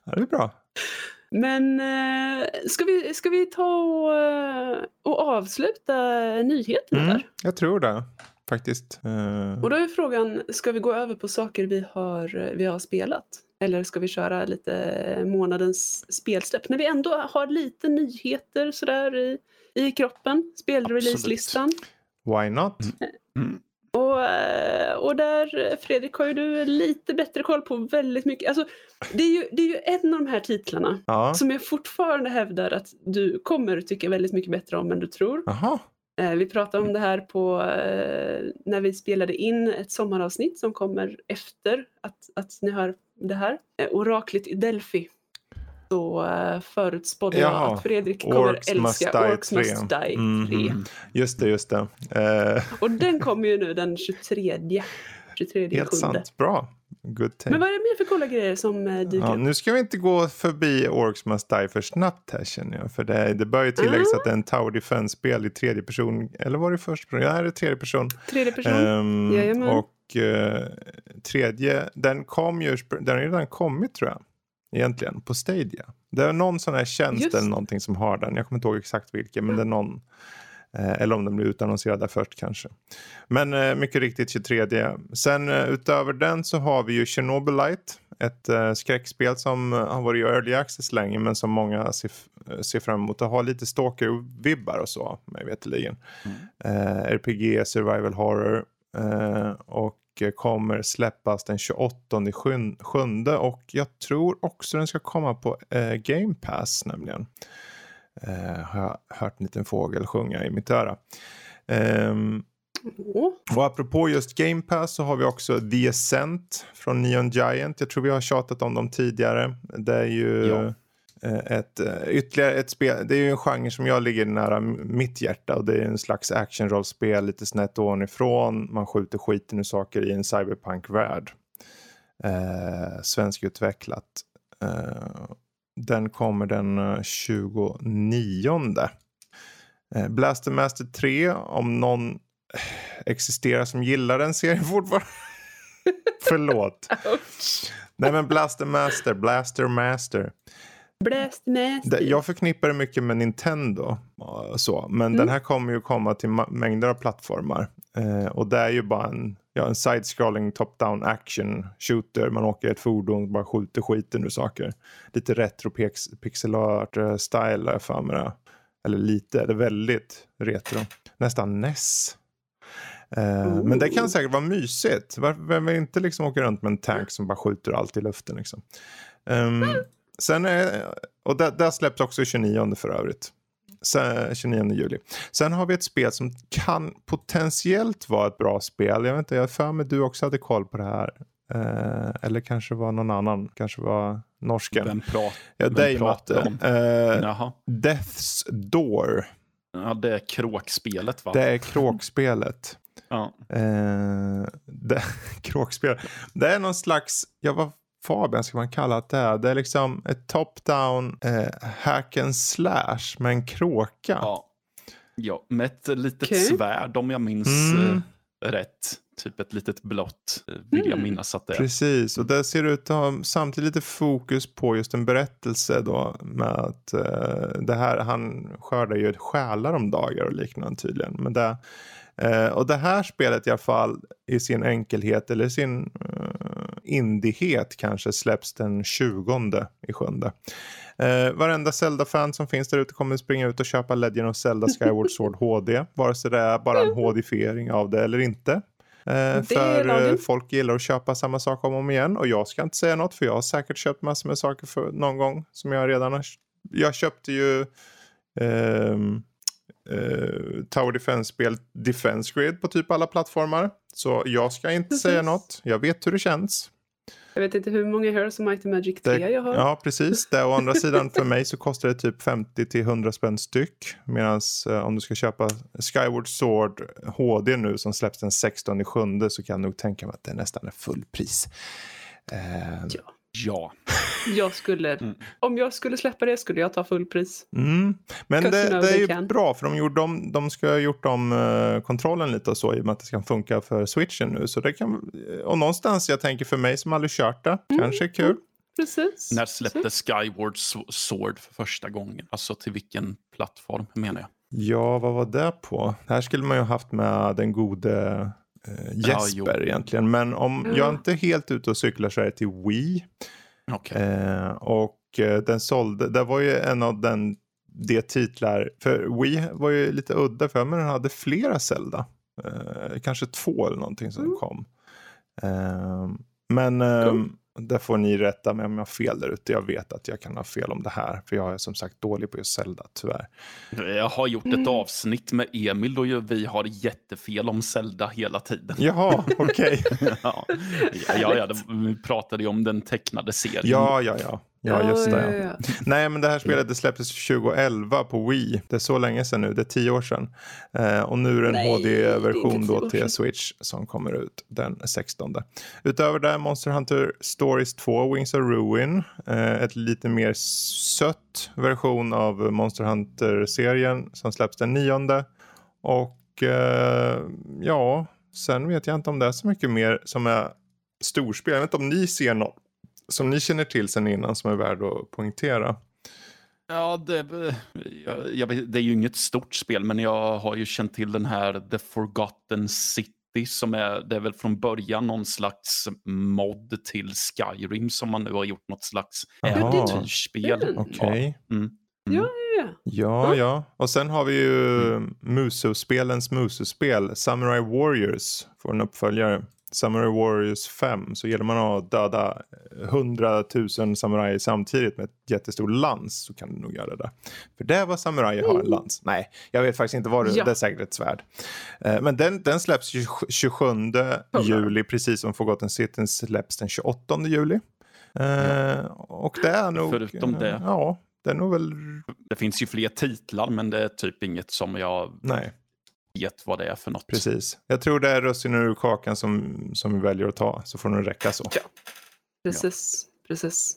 Ja, det är bra. men eh, ska, vi, ska vi ta och, eh, och avsluta nyheterna Mm, där? jag tror det. Faktiskt. Och då är frågan, ska vi gå över på saker vi har, vi har spelat? Eller ska vi köra lite månadens spelsläpp? När vi ändå har lite nyheter sådär i, i kroppen, spelreleaselistan. why not? Mm. Och, eh, och där, Fredrik, har ju du lite bättre koll på väldigt mycket. Alltså, det, är ju, det är ju en av de här titlarna Ja. som jag fortfarande hävdar att du kommer tycka väldigt mycket bättre om än du tror. Jaha. Eh, vi pratade om det här på eh, när vi spelade in ett sommaravsnitt som kommer efter att, att ni hör det här. Oraklet i Delphi. Så eh, förutspådde jag att Fredrik kommer Orcs Must älska Die Orcs Must 3. Die 3. Mhm. Just det, just det. Eh, Och den kommer ju nu den 23. 23 helt sjunde. sant. Bra. Good take. Men vad är det mer för coola grejer som eh, dyker Ja, upp? nu ska vi inte gå förbi Orcs Must Die för snabbt här känner jag. För det, det bör ju tilläggas Ah. att det är en Tower Defense-spel i tredje person. Eller var det första person? Ja, det är tredje person. Tredje person? Ehm, Jajamän. och eh, tredje, den kom ju, den har redan kommit tror jag. Egentligen, på Stadia. Det är någon sån här tjänst Just. eller någonting som har den. Jag kommer inte ihåg exakt vilken, men det är någon. Eh, eller om den blir utannonserad där först kanske. Men eh, mycket riktigt 23. Sen eh, utöver den så har vi ju Chernobylite. Ett skräckspel som har varit i early access länge men som många ser, fram emot. Det har lite stalker-vibbar och så, mig veterligen. Eh, RPG, survival horror. Eh, och kommer släppas den 28 sjun- sjunde och jag tror också den ska komma på eh, Game Pass nämligen. Eh, har jag hört en liten fågel sjunga i mitt öra. Åh, och apropå just Game Pass så har vi också The Ascent från Neon Giant. Jag tror vi har tjatat om dem tidigare. Det är ju Ja. Eh, ett, eh, ytterligare ett spel. Det är ju en genre som jag ligger nära mitt hjärta och det är en slags actionrollspel lite snett ovanifrån. Man skjuter skiten ur saker i en cyberpunk-värld. Eh, svenskutvecklat. Eh, den kommer den eh, 29. Eh, Blaster Master 3, om någon eh, existerar som gillar den serien fortfarande. Förlåt. ouch. Nej men Blaster Master, Blaster Master. Blast Master. Jag förknippar det mycket med Nintendo. och Så. Men Mm. den här kommer ju komma till mängder av plattformar. Eh, och det är ju bara en, ja, en side-scrolling top-down action shooter. Man åker ett fordon och bara skjuter skiten ur saker. Lite retro pix- pixel art eh, style jag för mig. Eller lite, det är väldigt retro. Nästan NES. Eh, men det kan säkert vara mysigt. Vem vill inte liksom åka runt med en tank som bara skjuter allt i luften liksom. Ehm, sen är, och där släpps också 29 för övrigt. Sen, 29 juli. Sen har vi ett spel som kan potentiellt vara ett bra spel. Jag vet inte, jag för mig du också hade koll på det här. Eh, eller kanske var någon annan, kanske var norsken. Vem pratar ja, vem dig pratar Matte. om? Eh. Death's Door. Ja, det är kråkspelet va? Det är kråkspelet. Ja. Eh, det, kråkspel. Det är någon slags, ja vad Fabian ska man kalla det är. Det är liksom ett top-down eh, hack and slash med en kråka. ja. Ja, med ett litet Okej. svärd om jag minns Mm. eh, rätt. Typ ett litet blått eh, vill jag Mm. minnas att det är. Precis, och det ser ut att ha samtidigt lite fokus på just en berättelse då med att eh, det här, han skördar ju själar om dagar och liknande tydligen. Men det, eh, och det här spelet i alla fall i sin enkelhet eller sin uh, indighet kanske släpps den 20 i sjunde. Eh, varenda Zelda-fan som finns där ute kommer springa ut och köpa Legend of Zelda Skyward Sword HD. Vare sig det är bara en HD-fiering av det eller inte. Eh, för eh, folk gillar att köpa samma sak om och om igen. Och jag ska inte säga något för jag har säkert köpt massor med saker för någon gång som jag redan har. Jag köpte ju ehm, eh, Tower Defense-spel Defense Grid på typ alla plattformar. Så jag ska inte Precis. säga något. Jag vet hur det känns. Jag vet inte hur många Heroes of Might and Magic 3 Det, jag har. ja, precis. Det, å andra sidan för mig så kostar det typ 50 till 100 spänn styck. Medan eh, om du ska köpa Skyward Sword HD nu som släpps den 16 sjunde så kan jag nog tänka mig att det nästan är fullpris. Eh, Ja. Ja. Jag skulle, Mm. Om jag skulle släppa det skulle jag ta fullpris. Mm. Men det, det är ju can. bra för de, gjorde om, de ska ha gjort om eh, kontrollen lite och så i och med att det ska funka för switchen nu. Så det kan, och någonstans jag tänker för mig som aldrig kört det, Mm. kanske är kul. Precis. När släpptes Skyward Sword för första gången? Alltså till vilken plattform menar jag? Ja, vad var det på? Här skulle man ju haft med den gode eh, Ja. Jesper egentligen. Men om Ja. jag är inte helt ute och cyklar så är det till Wii. Okej. Eh, och eh, den sålde, det var ju en av den, de titlar, för Wii var ju lite udda för men den hade flera Zelda. Eh, kanske två eller någonting som Mm. kom. Eh, men eh, Cool. Där får ni rätta mig om jag har fel där ute. Jag vet att jag kan ha fel om det här. För jag är som sagt dålig på just Zelda, tyvärr. Jag har gjort ett Mm. avsnitt med Emil och ju vi har jättefel om Zelda hela tiden. Jaha, okej. ja, ja, ja, det- vi pratade ju om den tecknade serien. Ja, ja, ja. Ja, just det. ja, Ja. ja. Nej, men det här spelet det släpptes 2011 på Wii. Det är så länge sedan nu. Det är tio år sedan. Eh, och nu är det en HD-version då till. Switch som kommer ut den 16. Utöver det Monster Hunter Stories 2 Wings of Ruin. Eh, ett lite mer sött version av Monster Hunter-serien som släpps den 9. Och eh, ja, sen vet jag inte om det är så mycket mer som är storspel. Jag vet inte om ni ser något som ni känner till sen innan som är värd att poängtera. Ja, det, jag, jag vet, det är ju inget stort spel, men jag har ju känt till den här The Forgotten City som är, det är väl från början någon slags mod till Skyrim som man nu har gjort något slags äventyrsspel. Mm. Okej. Ja, mm. Ja, ja. Ja, ja. Och sen har vi ju Muso-spelens Muso-spel. Samurai Warriors får en uppföljare. Samurai Warriors 5. Så gäller man att döda 100 000 samurajer samtidigt med ett jättestor lans så kan du nog göra det. För det var samurajer har en lans. Nej, jag vet faktiskt inte vad det Ja. Det är säkert ett svärd. Eh, Men den, den släpps ju 27 juli precis som Forgotten City släpps den 28 juli. Eh, Och det är nog... Förutom det. Ja, det är nog väl... Det finns ju fler titlar, men det är typ inget som jag Nej. Vet vad det är för något. Precis. Jag tror det är russinen ur kakan som, som vi väljer att ta. Så får det räcka så. Precis, precis.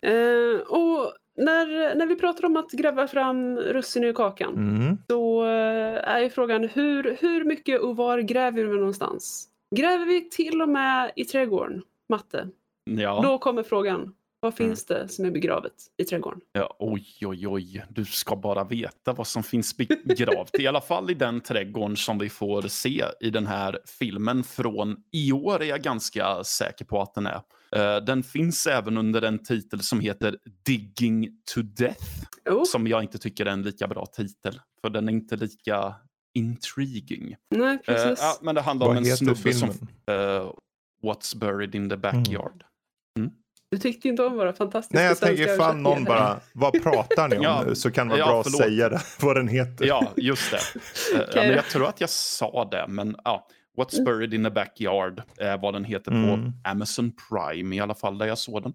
Eh, och när, när vi pratar om att gräva fram russin ur kakan Mm. så eh, är ju frågan hur, hur mycket och var gräver vi någonstans? Gräver vi till och med i trädgården, Matte? Ja. Då kommer frågan, vad finns det som är begravet i trädgården? Ja, oj, oj, oj. Du ska bara veta vad som finns begravt. I alla fall i den trädgården som vi får se i den här filmen från i år är jag ganska säker på att den är. Eh, den finns även under en titel som heter Digging to Death. Oh, Som jag inte tycker är en lika bra titel. För den är inte lika intriguing. nej, Eh, precis. ja, men det handlar om Vad en heter snubbe som... eh, What's buried in the backyard. Du tyckte inte om våra fantastiska Nej, jag tänker ifall någon bara, vad pratar ni om Ja. nu? Så kan det vara Ja, bra att förlåt. säga det, vad den heter. Ja, just det. Eh, ja, men jag tror att jag sa det, men ja. What's buried in the backyard är vad den heter Mm. på Amazon Prime i alla fall, där jag såg den.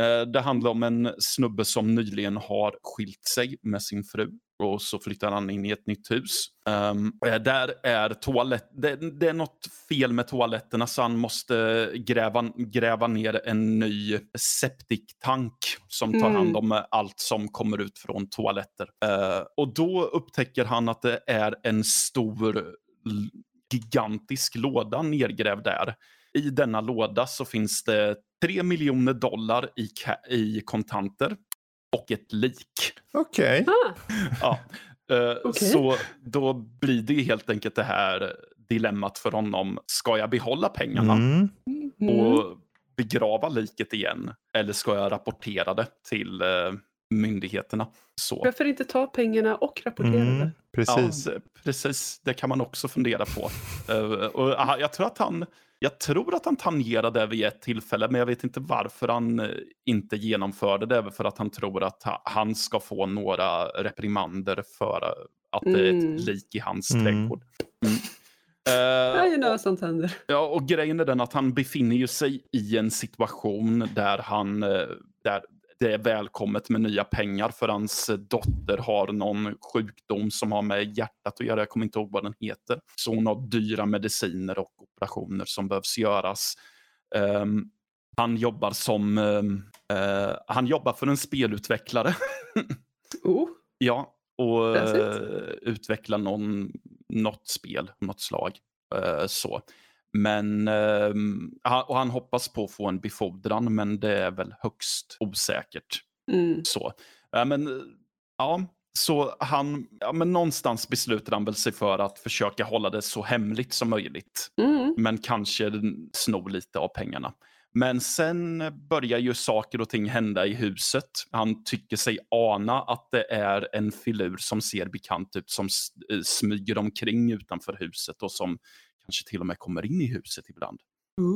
Eh, Det handlar om en snubbe som nyligen har skilt sig med sin fru och så flyttar han in i ett nytt hus. Um, där är toalett, det, det är något fel med toaletterna så han måste gräva, gräva ner en ny septiktank som tar Mm. hand om allt som kommer ut från toaletter. Eh, och då upptäcker han att det är en stor gigantisk låda nergrävd där. I denna låda så finns det 3 miljoner dollar i, i kontanter och ett lik. Okej. Ah, Ja. Eh, Okej. Så då blir det helt enkelt det här dilemmat för honom. Ska jag behålla pengarna Mm. och begrava liket igen? Eller ska jag rapportera det till eh, myndigheterna? Så. Varför inte ta pengarna och rapportera Mm. det? Precis. Ja, det, precis. Det kan man också fundera på. Eh, och aha, jag tror att han jag tror att han tangerade det vid ett tillfälle, men jag vet inte varför han eh, inte genomförde det. För att han tror att ha- han ska få några reprimander för eh, att det är Mm. ett lik i hans Mm. trädgård. Mm. Eh, Ja, you know, sånt händer. Ja, och grejen är den att han befinner ju sig i en situation där han, eh, där det är välkommet med nya pengar för hans dotter har någon sjukdom som har med hjärtat att göra. Jag kommer inte ihåg vad den heter. Så hon har dyra mediciner och operationer som behövs göras. Ehm, han jobbar som, ehm, eh, han jobbar för en spelutvecklare. Oh, Ja, och uh, utveckla någon, något spel, något slag. eh, så. Men ehm, och han hoppas på att få en befordran, men det är väl högst osäkert. mm. Så. Men, ja, så han, ja, men någonstans beslutar han väl sig för att försöka hålla det så hemligt som möjligt. Mm. Men kanske sno lite av pengarna. Men sen börjar ju saker och ting hända i huset. Han tycker sig ana att det är en filur som ser bekant ut som eh, smyger omkring utanför huset och som kanske till och med kommer in i huset ibland.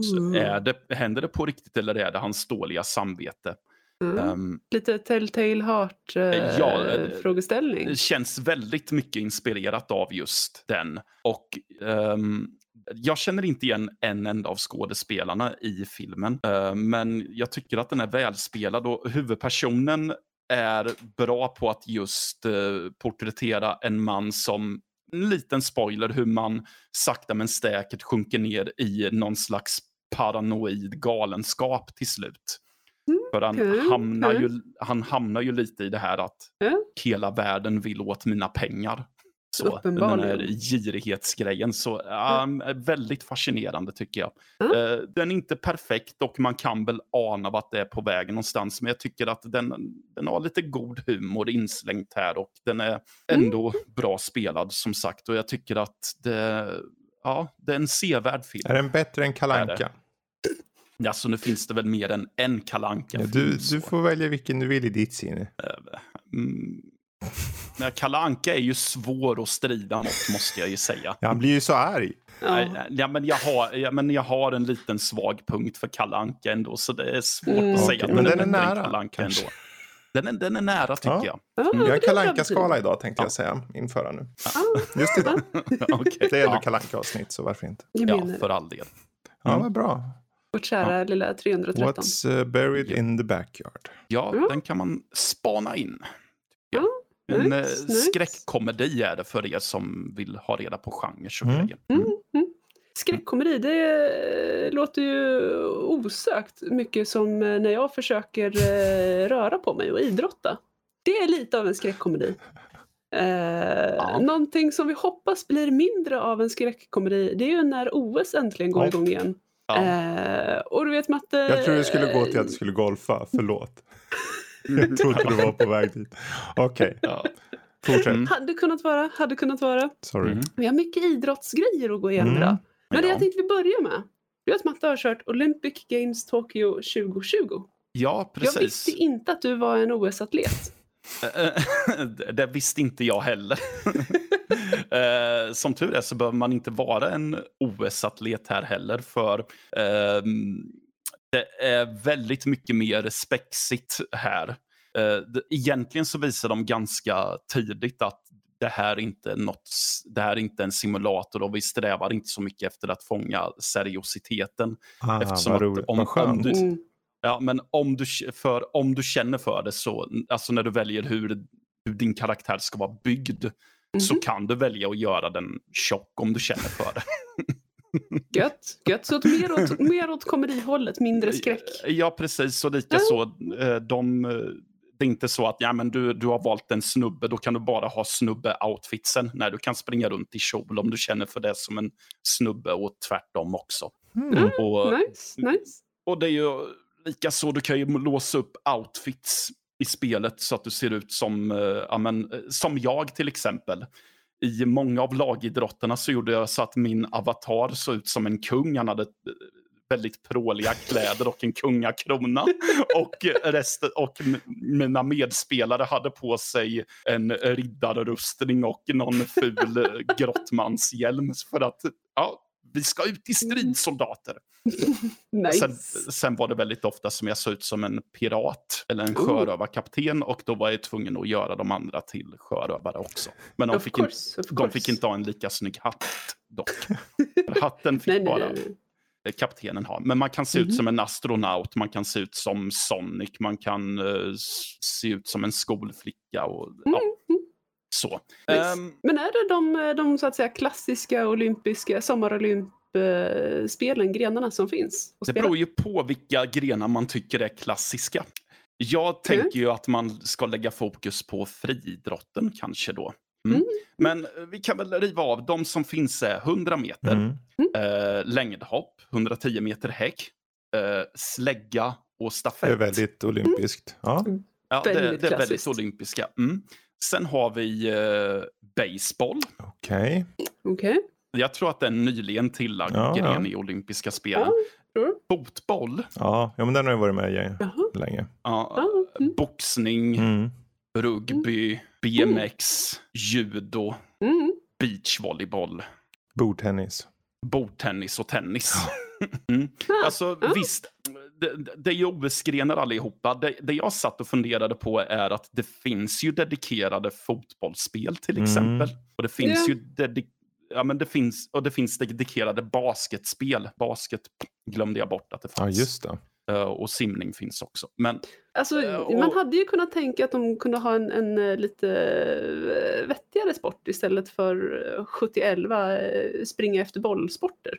Så är det, händer det på riktigt eller är det hans dåliga samvete? Mm. Ehm, Lite Telltale Heart eh, Ja, eh, frågeställning. Det känns väldigt mycket inspirerat av just den. Och ehm, jag känner inte igen en enda av skådespelarna i filmen. eh, men jag tycker att den är välspelad och huvudpersonen är bra på att just uh, porträttera en man som, en liten spoiler, hur man sakta men säkert sjunker ner i någon slags paranoid galenskap till slut. Mm, För han, okej, hamnar okej. ju, han hamnar ju lite i det här att Ja. hela världen vill åt mina pengar. Så, den här girighetsgrejen. Så, ja, väldigt fascinerande tycker jag. Ja. Eh, den är inte perfekt och man kan väl ana vart det är på väg någonstans. Men jag tycker att den, den har lite god humor inslängt här och den är ändå bra spelad som sagt. Och jag tycker att det, ja, det är en sevärd film. Är den bättre än Kalanka? Alltså nu finns det väl mer än en kalanka Ja, du, du får välja vilken du vill i ditt sinne. Mm. Men Kalle Anka är ju svår att strida mot, måste jag ju säga. Ja, han blir ju så arg. Ja. Ja, men, jag har, ja, men jag har en liten svag punkt för Kalle Anka ändå, så det är svårt Mm. att säga men den är den nära, Kalle Anka ändå. Den är, den är nära tycker Ja. jag. Ja, Vi har kalanka-skala betyg. idag tänkte Ja. jag säga. Införa nu. Ja, Just idag. Okej. Det är ändå ja, kalanka-avsnitt så varför inte? jag ja, för all del. Ja, Mm. vad bra. Vårt kära lilla 313. What's uh, buried in the backyard? Ja, Ja. den kan man spana in. Ja, En nice, eh, skräckkomedi är det för er som vill ha reda på genrer och Mm. grejer. Mm, mm. Skräckkomedi, det eh, låter ju osökt mycket som eh, när jag försöker röra på mig och idrotta. Det är lite av en skräckkomedi. Eh, Någonting som vi hoppas blir mindre av en skräckkomedi, det är ju när OS äntligen går Ja. igång igen. Ja. Eh, och du vet Matte... Jag tror det skulle gå till att du skulle golfa. Förlåt. Jag trodde du var på väg dit. Okej, Ja. fortsätt. Mm. Hade kunnat vara, hade kunnat vara. Sorry. Mm. Vi har mycket idrottsgrejer att gå igenom Mm. idag. Men det Ja. jag tänkte vi börjar med, är att Matte har kört Olympic Games Tokyo 2020. Ja, Jag precis. visste inte att du var en OS-atlet. det det visste inte jag heller. Eh, Som tur är så behöver man inte vara en OS-atlet här heller för ehm, det är väldigt mycket mer spexigt här. Eh, Egentligen så visar de ganska tidigt att det här inte är något, det här är inte en simulator och vi strävar inte så mycket efter att fånga seriositeten. Ah, Eftersom vad att roligt. om- vad skönt. om du- Mm. Ja, men om du, för, om du känner för det så, alltså när du väljer hur, hur din karaktär ska vara byggd, så Mhm. kan du välja att göra den tjock om du känner för det. Gött, gött. Så att mer åt, mer åt komedihållet, mindre skräck. Ja, precis. Och lika så, eh, de, eh, det är inte så att ja, men du, du har valt en snubbe, då kan du bara ha snubbe-outfitsen. Nej, du kan springa runt i kjol om du känner för det som en snubbe och tvärtom också. Mm. Och, nice, nice. Och det är ju lika så, du kan ju låsa upp outfits i spelet så att du ser ut som, äh, ja, men, eh, som jag till exempel. I många av lagidrotterna så gjorde jag så att min avatar såg ut som en kung. Han hade eh, väldigt pråliga kläder och en kungakrona. och, resten, och mina medspelare hade på sig en riddarrustning och någon ful grottmanshjälm. För att ja, vi ska ut i strid soldater. nice. sen, sen, var det väldigt ofta som jag såg ut som en pirat eller en sjörövarkapten och då var jag tvungen att göra de andra till sjörövare också. Men de, fick, course, in, de fick, inte ha en lika snygg hatt dock. Hatten fick nej, bara... Nej, nej kaptenen har. Men man kan se mm. ut mhm. som en astronaut, man kan se ut som Sonic, man kan uh, se ut som en skolflicka. Och, mm. ja, så. Um, Men är det de, de så att säga, klassiska olympiska sommarolymp-spelen, grenarna som finns? Det beror ju på vilka grenar man tycker är klassiska. Jag tänker mm. ju att man ska lägga fokus på friidrotten kanske då. Mm. Mm. Men eh, vi kan väl riva av. De som finns är 100 meter, mm. eh, längdhopp, 110 meter häck, eh, slägga och stafett. Det är väldigt olympiskt. Ja, ja det, det, är väldigt olympiska. Mm. Sen har vi eh, baseball. Okej. Okay. okay. Jag tror att det är en nyligen tillagd ja, gren ja. i olympiska spelen. Ja, Fotboll. Ja, ja, men den har ju varit med i länge. Ja, mm. Boxning, mm. rugby, BMX, judo, mm. beachvolleyboll. Bordtennis. Bordtennis och tennis. mm. Alltså visst, det, det är ju OS-grenar allihopa. Det, det jag satt och funderade på är att det finns ju dedikerade fotbollsspel till mm. exempel. Mm. Och det finns yeah. ju dedi- ja, men det finns, och det finns dedikerade basketspel. Basket glömde jag bort att det fanns. Ja, just det. Uh, och simning finns också. Men, alltså, uh, och... Man hade ju kunnat tänka att de kunde ha en, en uh, lite vettigare sport istället för 70 springa efter bollsporter.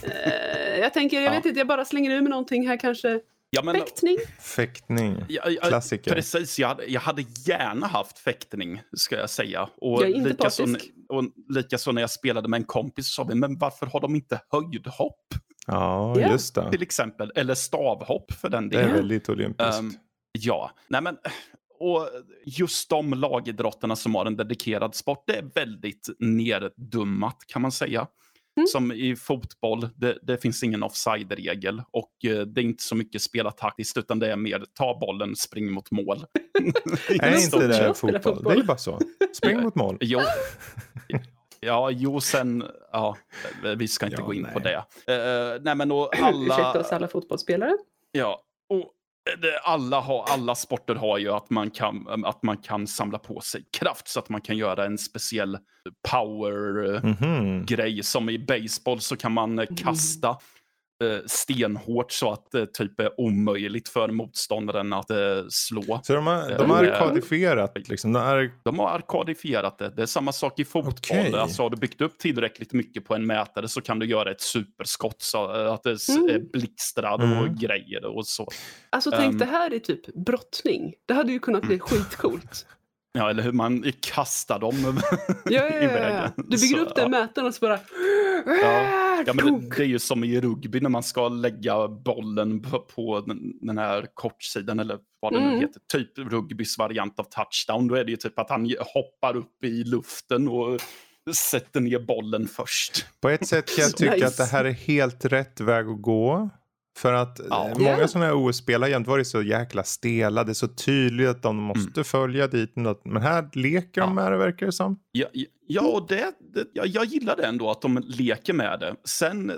jag tänker, jag ja. vet inte, jag bara slänger ur med någonting här kanske. Ja, men, fäktning? Fäktning, klassiker. Precis, jag hade, jag hade gärna haft fäktning ska jag säga. Och jag är inte likaså, och likaså när jag spelade med en kompis så sa vi, men varför har de inte höjdhopp? Ja, yeah. just det. Till exempel, eller stavhopp för den delen. Det är väldigt olympiskt. Um, ja, nej men och just de lagidrotterna som har en dedikerad sport, det är väldigt neddummat kan man säga. Mm. Som i fotboll, det, det finns ingen offside-regel och uh, det är inte så mycket spela taktiskt utan det är mer ta bollen, spring mot mål. är inte det fotboll? fotboll? Det är ju bara så. Spring mot mål. jo. Ja, jo, sen, ja, vi ska inte ja, gå in nej. på det. Uh, nej, men alla... Ursäkta oss alla fotbollsspelare. Ja, alla, har, alla sporter har ju att man, kan, att man kan samla på sig kraft så att man kan göra en speciell power-grej. Mm -hmm. Som i baseball så kan man mm. kasta Eh, stenhårt så att det typ är omöjligt för motståndaren att eh, slå. Så de har, de har arkadifierat? Liksom. De, är... de har arkadifierat det. Det är samma sak i fotboll. Okay. Alltså, har du byggt upp tillräckligt mycket på en mätare så kan du göra ett superskott så att det mm. blixtrar mm. och grejer och så. Alltså tänk um, det här är typ brottning. Det hade ju kunnat bli mm. skitcoolt. Ja, eller hur man kastar dem ja, ja, ja, ja. Du bygger så, upp den mätaren och så bara... Ja, ja men det, det, är ju som i rugby när man ska lägga bollen på, på den, den, här kortsidan eller vad det mm. nu heter. Typ rugbys variant av touchdown. Då är det ju typ att han hoppar upp i luften och sätter ner bollen först. På ett sätt kan jag tycka nice. att det här är helt rätt väg att gå. För att ja. många sådana här OS-spel har jämt varit så jäkla stela. Det är så tydligt att de måste mm. följa dit. Men här leker de ja. med det verkar det som. Ja, ja och det, det, jag, jag gillar det ändå att de leker med det. Sen eh,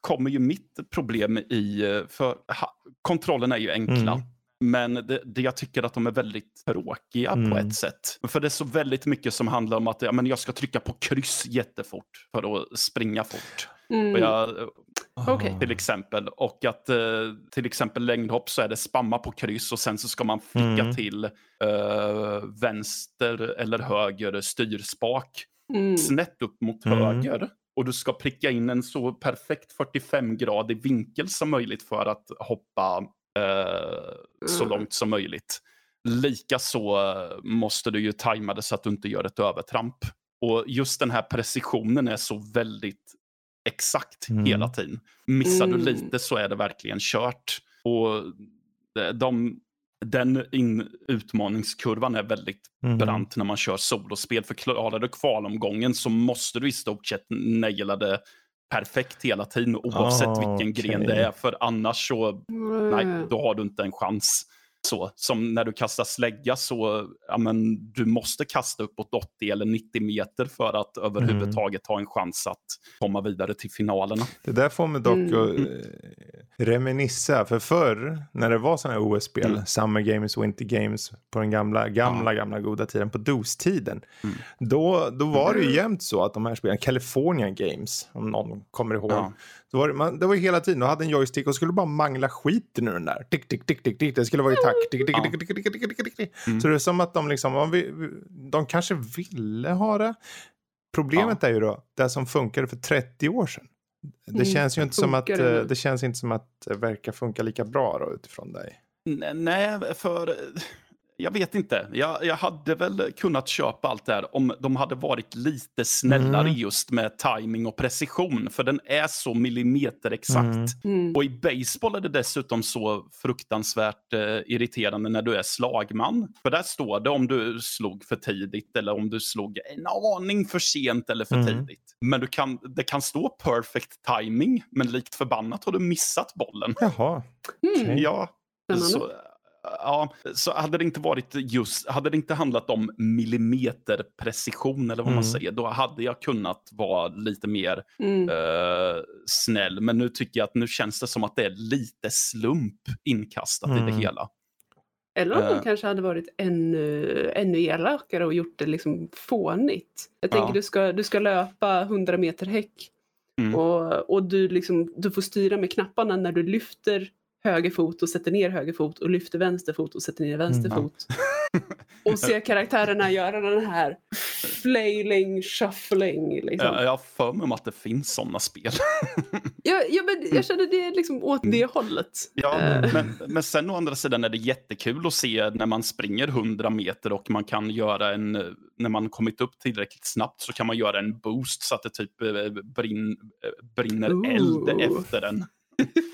kommer ju mitt problem i, eh, för ha, kontrollerna är ju enkla. Mm. Men det, det, jag tycker att de är väldigt tråkiga mm. på ett sätt. För det är så väldigt mycket som handlar om att ja, men jag ska trycka på kryss jättefort för att springa fort. Mm. Och jag, Okay. Till exempel. Och att eh, till exempel längdhopp så är det spamma på kryss och sen så ska man flicka mm. till eh, vänster eller höger styrspak. Mm. Snett upp mot mm. höger. Och du ska pricka in en så perfekt 45-gradig vinkel som möjligt för att hoppa eh, så mm. långt som möjligt. Likaså måste du ju tajma det så att du inte gör ett övertramp. Och just den här precisionen är så väldigt exakt mm. hela tiden. Missar mm. du lite så är det verkligen kört. Och de, den in, utmaningskurvan är väldigt mm. brant när man kör solospel. För klarar du kvalomgången så måste du i stort sett naila det perfekt hela tiden oavsett oh, vilken okay. gren det är. För annars så, nej, då har du inte en chans. Så, som när du kastar slägga så, ja, men, du måste kasta uppåt 80 eller 90 meter för att överhuvudtaget mm. ha en chans att komma vidare till finalerna. Det där får mig dock mm. att äh, reminissa, för förr när det var sådana här OS-spel, mm. Summer Games, Winter Games, på den gamla, gamla, ja. gamla goda tiden, på DOS-tiden, mm. då, då var det ju jämt så att de här spelen, California Games, om någon kommer ihåg, ja. då var det, man, det var hela tiden, du hade en joystick och skulle bara mangla skiten ur den där. Tick, tick, tick, tick, tick. Det skulle vara i takt. Tick, tick, tick, tick, tick, tick, tick, tick. Mm. Så det är som att de liksom, de kanske ville ha det. Problemet ja. är ju då, det som funkade för 30 år sedan. Det mm. känns ju inte som att det, det känns inte som att det verkar funka lika bra då, utifrån dig. Nej, för jag vet inte. Jag, jag hade väl kunnat köpa allt det här om de hade varit lite snällare mm. just med timing och precision. För den är så millimeterexakt. Mm. Mm. Och i baseball är det dessutom så fruktansvärt eh, irriterande när du är slagman. För där står det om du slog för tidigt eller om du slog en aning för sent eller för mm. tidigt. Men du kan, det kan stå perfect timing, men likt förbannat har du missat bollen. Jaha. Okay. Ja. Så, ja, så hade det inte varit just, hade det inte handlat om millimeterprecision eller vad mm. man säger, då hade jag kunnat vara lite mer mm. uh, snäll. Men nu tycker jag att nu känns det som att det är lite slump inkastat mm. i det mm. hela. Eller om uh, de kanske hade varit ännu, ännu elakare och gjort det liksom fånigt. Jag tänker ja. du, ska, du ska löpa 100 meter häck mm. och, och du, liksom, du får styra med knapparna när du lyfter höger fot och sätter ner höger fot och lyfter vänster fot och sätter ner vänster mm. fot. och ser karaktärerna göra den här flailing, shuffling. Liksom. Jag, jag har för mig om att det finns sådana spel. ja, ja, men jag känner det liksom åt det mm. hållet. Ja, uh. men, men sen å andra sidan är det jättekul att se när man springer 100 meter och man kan göra en, när man kommit upp tillräckligt snabbt så kan man göra en boost så att det typ eh, brinn, eh, brinner Ooh. eld efter den.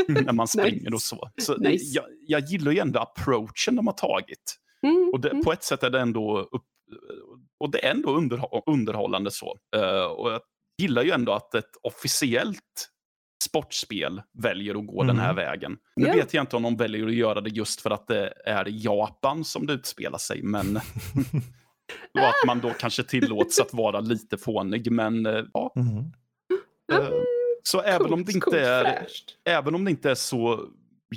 När man springer nice. och så. så nice. jag, jag gillar ju ändå approachen de har tagit. Mm, och det, mm. på ett sätt är det ändå upp, och det är ändå underhå underhållande så. Uh, och jag gillar ju ändå att ett officiellt sportspel väljer att gå mm. den här mm. vägen. Nu yeah. vet jag inte om de väljer att göra det just för att det är Japan som det utspelar sig, men och att man då kanske tillåts att vara lite fånig, men uh, ja. Mm. Uh, så cool, även, om det inte är, även om det inte är så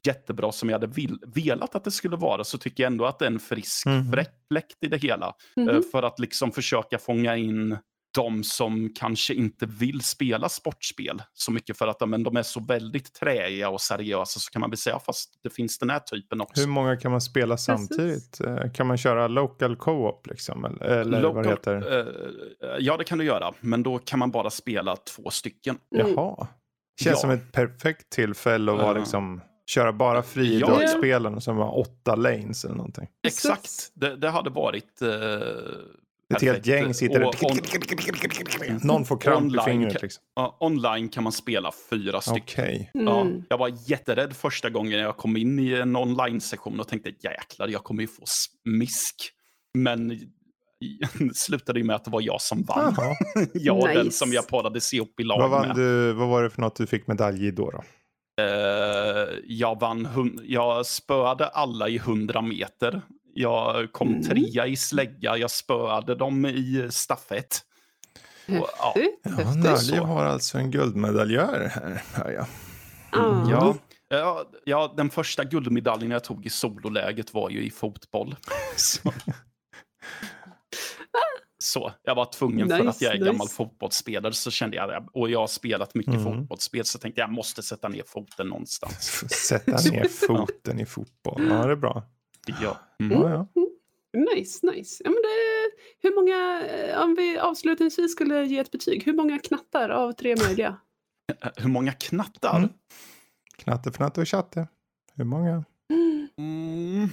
jättebra som jag hade vill, velat att det skulle vara så tycker jag ändå att det är en frisk mm. fläkt i det hela. Mm. För att liksom försöka fånga in de som kanske inte vill spela sportspel så mycket för att men de är så väldigt träiga och seriösa så kan man väl säga fast det finns den här typen också. Hur många kan man spela samtidigt? Precis. Eh, kan man köra local co-op liksom? Eller local, vad det heter? Uh, ja det kan du göra men då kan man bara spela två stycken. Mm. Jaha. Känns ja. som ett perfekt tillfälle att vara uh. liksom köra bara friidrottsspelen ja. sen var åtta lanes eller någonting. Exakt, det, det hade varit uh, ett helt gäng sitter där. Någon får kramp online, i fingret. Liksom. Uh, online kan man spela fyra stycken. Okay. Mm. Ja, jag var jätterädd första gången jag kom in i en online-session och tänkte jäklar, jag kommer ju få smisk. Men slutade ju med att det var jag som vann. jag och nice. den som jag parades ihop i lag vad vann med. Du, vad var det för något du fick medalj i då? då? Uh, jag vann, jag spöade alla i 100 meter. Jag kom mm. trea i slägga, jag spöade dem i stafett. Häftigt. Ja, ja Nalje har alltså en guldmedaljör här, hör jag. Mm. Ja. Ja, ja, den första guldmedaljen jag tog i sololäget var ju i fotboll. Så. så jag var tvungen nice, för att jag är nice. gammal fotbollsspelare så kände jag, och jag har spelat mycket mm. fotbollsspel så tänkte jag, jag måste sätta ner foten någonstans. sätta ner foten i fotboll, ja det är bra. Ja. Mm. Mm. ja, ja. Nice, nice. Ja, men det, hur många, eh, om vi avslutningsvis skulle ge ett betyg, hur många knattar av tre möjliga? Hur många knattar? Mm. Knatte, fnatte och chatte. Hur många? Mm.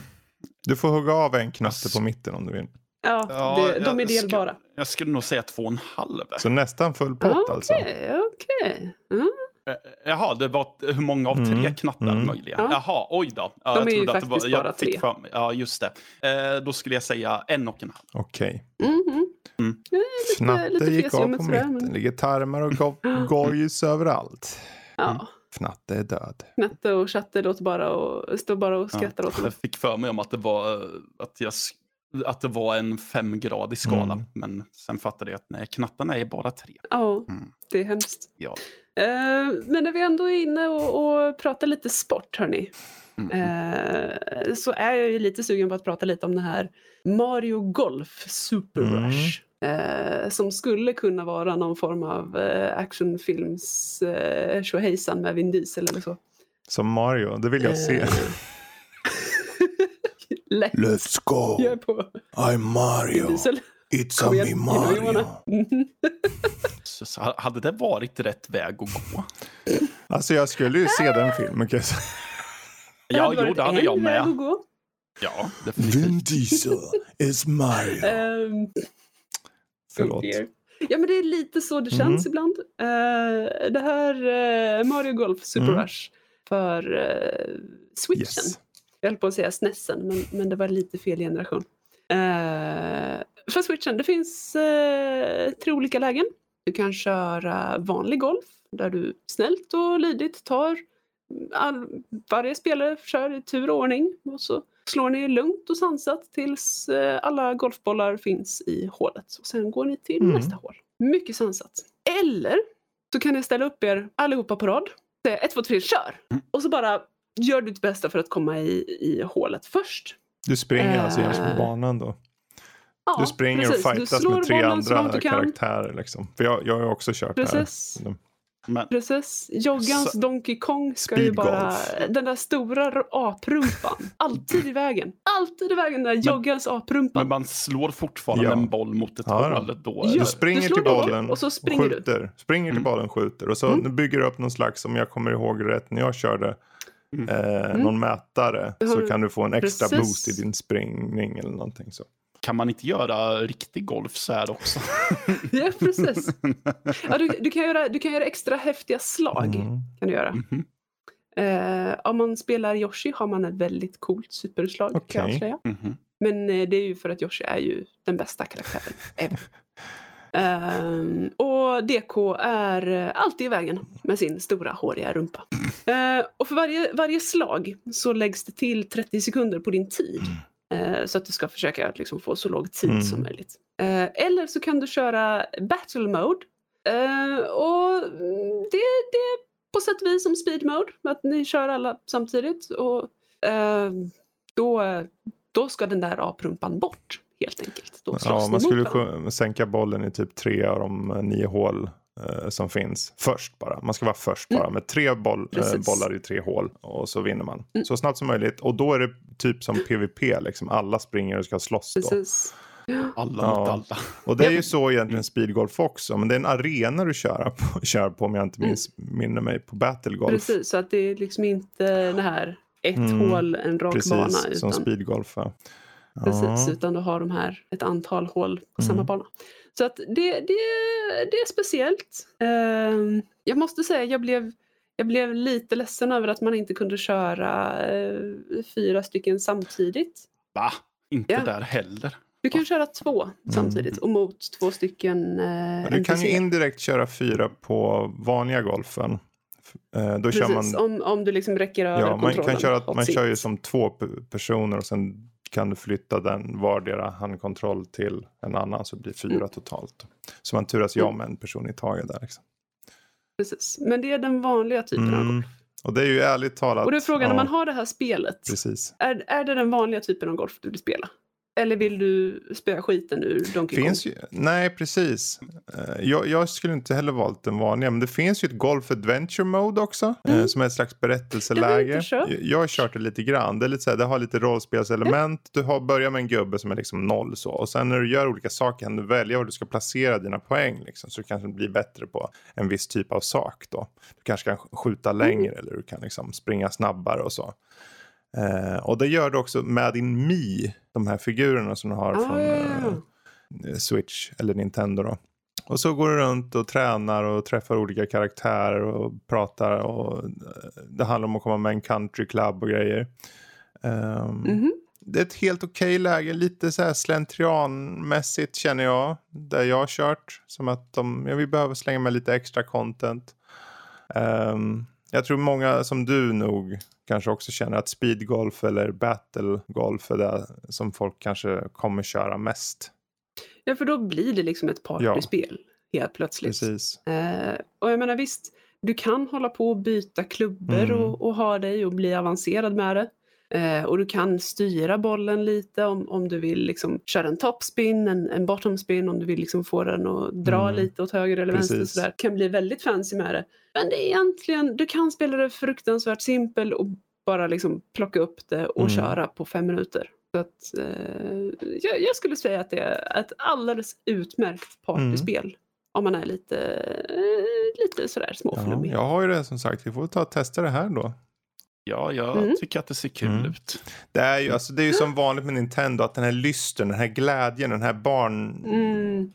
Du får hugga av en knatte på mitten om du vill. Ja, Ja, det, de är jag delbara. Skulle, jag skulle nog säga två och en halv. Så nästan full pott Ah, alltså. Okej, okej. Mm. Eh, Jaha, det var hur många av tre Mm, knattar mm. möjliga? Ja. Jaha, oj då. Ja, De jag är ju trodde att det faktiskt jag bara fick tre. mig- Ja, just det. Eh, då skulle jag säga en och en halv. Okej. Mhm. Mm. Jag lite- Fnatte lite gick av på mitten. men- ligger tarmar och go- gojs överallt. Ja, Fnatte är död. Knatte och Chatte låter bara och står bara och skrattar åt Jag dem. fick för mig om att det var, eh, att jag, att det var en femgradig skala. Mm. Men sen fattade jag att nej, knattarna är bara tre. Ja, Mm. det är hemskt. Ja. Eh, men när vi ändå är inne och, och pratar lite sport, hörni. Mm. Eh, så är jag ju lite sugen på att prata lite om det här Mario Golf Super Mm. Rush. Eh, som skulle kunna vara någon form av actionfilms tjohejsan med Vin Diesel eller så. Som Mario, det vill jag se. Lätt. Let's go! I'm Vin Mario! Diesel. It's. Så, så ha- hade det varit rätt väg att gå? Alltså jag skulle ju se den filmen kan jag säga. Ja, jo, det hade jag med. Ja, definitivt. Diesel is Mario. Ehm, Förlåt. dear. Ja men det är lite så det känns ibland. Eh, det här eh, Mario Golf Super Mm. Rush för uh, Switchen. Yes. Jag höll på att säga SNESen men, men det var lite fel generation. Eh, för Switchen, det finns eh, tre olika lägen. Du kan köra vanlig golf där du snällt och lydigt tar all, varje spelare kör i tur och ordning och så slår ni lugnt och sansat tills eh, alla golfbollar finns i hålet. Och sen går ni till Mm. nästa hål. Mycket sansat. Eller så kan ni ställa upp er allihopa på rad. Säga 1, 2, 3, kör! Mm. Och så bara gör ditt bästa för att komma i, i hålet först. Du springer alltså genom Eh, banan då? Ja, Du springer precis. och Du fightas med tre andra du karaktärer liksom. För jag, jag har också kört Precis. här. Men Precis. Joggans Så- Donkey Kong ska ju bara... Speedgolf. Den där stora aprumpan. Alltid i vägen. Alltid i vägen den där Joggans aprumpan. Men man slår fortfarande Ja. en boll mot ett Ja, hål då? Ja. Du springer slår till bollen och så springer du. skjuter. Springer till Mm. bollen, skjuter. Och så Mm. bygger du upp någon slags, om jag kommer ihåg rätt när jag körde, Mm. eh, någon mätare. Så du- kan du få en extra Precis. boost i din springning eller någonting så. Kan man inte göra riktig golf så här också? Ja, precis. Ja, du, du, kan göra, du kan göra extra häftiga slag. Mm. Kan du göra. Mhm. Eh, om man spelar Yoshi har man ett väldigt coolt superslag. Kan jag avslöja. Mhm. Men eh, det är ju för att Yoshi är ju den bästa karaktären ever. Ehm, och DK är eh, alltid i vägen med sin stora håriga rumpa. Eh, och för varje, varje slag så läggs det till 30 sekunder på din tid. Eh, så att du ska försöka liksom, få så låg tid Mm. som möjligt. Eh, eller så kan du köra battle mode. Eh, och det, det är på sätt och vis som speed mode. Att ni kör alla samtidigt. Och då, då ska den där aprumpan bort helt enkelt. Ja, man skulle sänka bollen i typ tre av de nio hål eh, som finns. Först bara. Man ska vara först bara med tre boll, eh, Precis. bollar i tre hål och så vinner man. Mm. Så snabbt som möjligt. Och då är det typ som PVP, liksom. alla springer och ska slåss då. Precis. Alla Ja. mot alla. Och det är ju så egentligen speedgolf också. Men det är en arena du kör på, kör på om jag inte Mm. minns, minner mig på battlegolf. Precis, så att det är liksom inte det här ett Mm, hål, en rak Precis, bana. som Utan, speedgolf. Ja. Precis, Ja. utan du har de här ett antal hål på Mm. samma bana. Så att det, det, det är speciellt. Ehm, jag måste säga, jag blev, jag blev lite ledsen över att man inte kunde köra eh, fyra stycken samtidigt. Va? Inte Ja. där heller. Du kan köra två samtidigt och mot två stycken eh, Mm. Du kan ju indirekt köra fyra på vanliga golfen. Eh, Då kör Precis, man om, om du liksom räcker över Ja, man kan köra, man sitt. kör ju som två personer och sen kan du flytta den vardera handkontroll till en annan så det blir fyra Mm. totalt. Så man turas ju om en person i taget där. Liksom. Precis. Men det är den vanliga typen av Mm. golf. Och det är ju ärligt talat. Och då är frågan, ja, när man har det här spelet, Precis. är, är det den vanliga typen av golf du vill spela? Eller vill du spöa skiten ur Donkey Kong? ju, nej, precis. Eh, Jag, jag skulle inte heller valt den vanliga, men det finns ju ett Golf Adventure Mode också. eh, Mm. Som är ett slags berättelseläge. Jag, jag har kört det lite grann. Det, är lite så här, det har lite rollspelselement. Du har, börjar med en gubbe som är liksom noll så. Och sen när du gör olika saker kan du välja var du ska placera dina poäng. Liksom, så du kanske blir bättre på en viss typ av sak då. Du kanske kan skjuta Mm. längre eller du kan liksom springa snabbare och så. Eh, och det gör du också med din Mi, de här figurerna som du har Ah, från eh, ja. Switch eller Nintendo. Då. Och så går du runt och tränar och träffar olika karaktärer och pratar. Och eh, det handlar om att komma med en country club och grejer. Ehm, Mhm. Det är ett helt okej läge, lite så här slentrianmässigt känner jag. Där jag har kört. Som att de, ja, vi behöver slänga med lite extra content. Ehm, jag tror många som du nog kanske också känner att speedgolf eller battlegolf är det som folk kanske kommer köra mest. Ja, för då blir det liksom ett partyspel helt plötsligt. Precis. Eh, och jag menar visst, du kan hålla på och byta klubbor Mm. och, och ha dig och bli avancerad med det. Eh, och du kan styra bollen lite om, om du vill liksom köra en topspin, en, en bottomspin, om du vill liksom få den att dra Mm. lite åt höger eller vänster. Precis. Sådär. kan bli väldigt fancy med det. Men det är egentligen, du kan spela det fruktansvärt simpel och bara liksom plocka upp det och Mm. köra på fem minuter. Så att, eh, jag, jag skulle säga att det är ett alldeles utmärkt partyspel. Om man är lite, eh, lite sådär Ja, småflummig. jag har ju det som sagt. Vi får ta och testa det här då. Ja, jag Mm. tycker att det ser kul Mm. ut. Det är ju, alltså, det är ju som vanligt med Nintendo att den här lysten, den här glädjen, den här barn... Mm,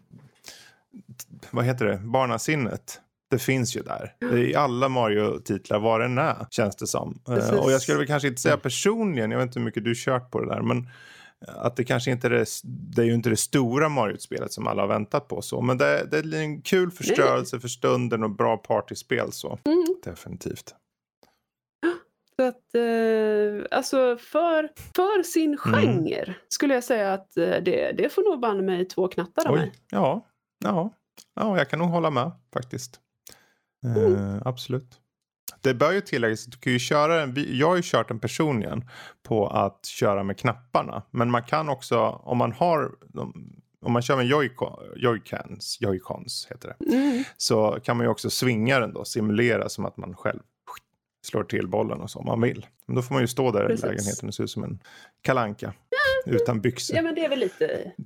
Vad heter det? Barnasinnet. Det finns ju där. I alla Mario-titlar vad den är, känns det som. Eh, Precis. och jag skulle väl kanske inte säga personligen, jag vet inte hur mycket du kört på det där, men att det kanske inte är det, det är ju inte det stora Mario-spelet som alla har väntat på så. Men det, det är en kul förstörelse för stunden och bra partyspel så. mm. Definitivt. Så att, eh, alltså för, för sin Mm. genre skulle jag säga att eh, det, det får nog banne mig två knattar av mig. Ja, ja, ja, jag kan nog hålla med faktiskt. Eh, Mm. absolut. Det bör ju tilläggas att du kan ju köra en, vi- jag har ju kört den personligen på att köra med knapparna. Men man kan också, om man har, de- om man kör med joycon, joycons, joycons heter det. Mm. Så kan man ju också svinga den då, simulera som att man själv slår till bollen och så om man vill. Men då får man ju stå där Precis. i lägenheten och se ut som en kalanka utan byxor. Ja men det är väl lite...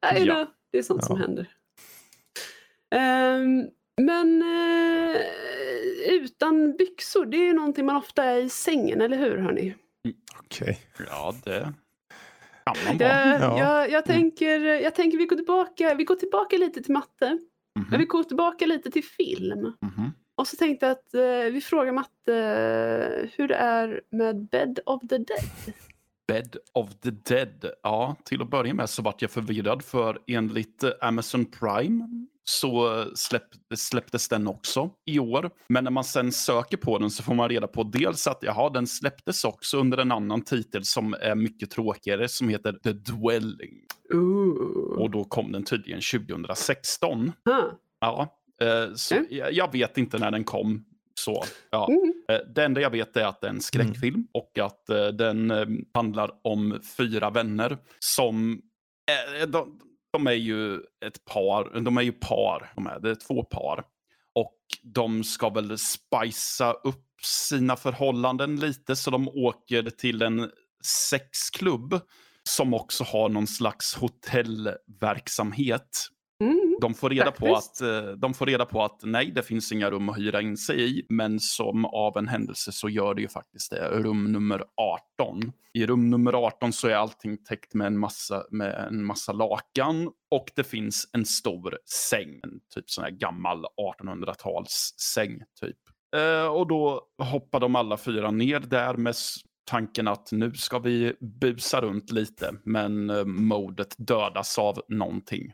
Ja. då, det är sånt som Ja. händer. Ehm, men eh, utan byxor, det är ju någonting man ofta är i sängen, eller hur hörni? Okej. Ja, det kan man vara. Jag, Ja. jag, jag, tänker, jag tänker vi går tillbaka, vi går tillbaka lite till matte. Mhm, Men vi går tillbaka lite till film. mhm. Och så tänkte jag att eh, vi frågar Matte eh, hur det är med Bed of the Dead. Bed of the Dead. Ja, till att börja med så vart jag förvirrad för enligt eh, Amazon Prime så släpp, släpptes den också i år. Men när man sen söker på den så får man reda på dels att jaha, den släpptes också under en annan titel som är mycket tråkigare som heter The Dwelling. Ooh. Och då kom den tydligen 2016. Ah. Ja, eh, så Mm. jag, vet inte när den kom. Så, ja. Mm. Eh, Det enda jag vet är att det är en skräckfilm och att eh, den eh, handlar om fyra vänner som... eh, de, de är ju ett par, de är ju par, de är, det är två par. Och de ska väl spicea upp sina förhållanden lite så de åker till en sexklubb som också har någon slags hotellverksamhet. Mm. De får, reda på att, eh, de får reda på att nej, det finns inga rum att hyra in sig i. Men som av en händelse så gör det ju faktiskt det. Rum nummer 18. I rum nummer 18 så är allting täckt med en massa, med en massa lakan. Och det finns en stor säng. En typ sån här gammal 1800-tals säng typ. Eh, och då hoppar de alla fyra ner där med tanken att nu ska vi busa runt lite. Men eh, modet dödas av någonting.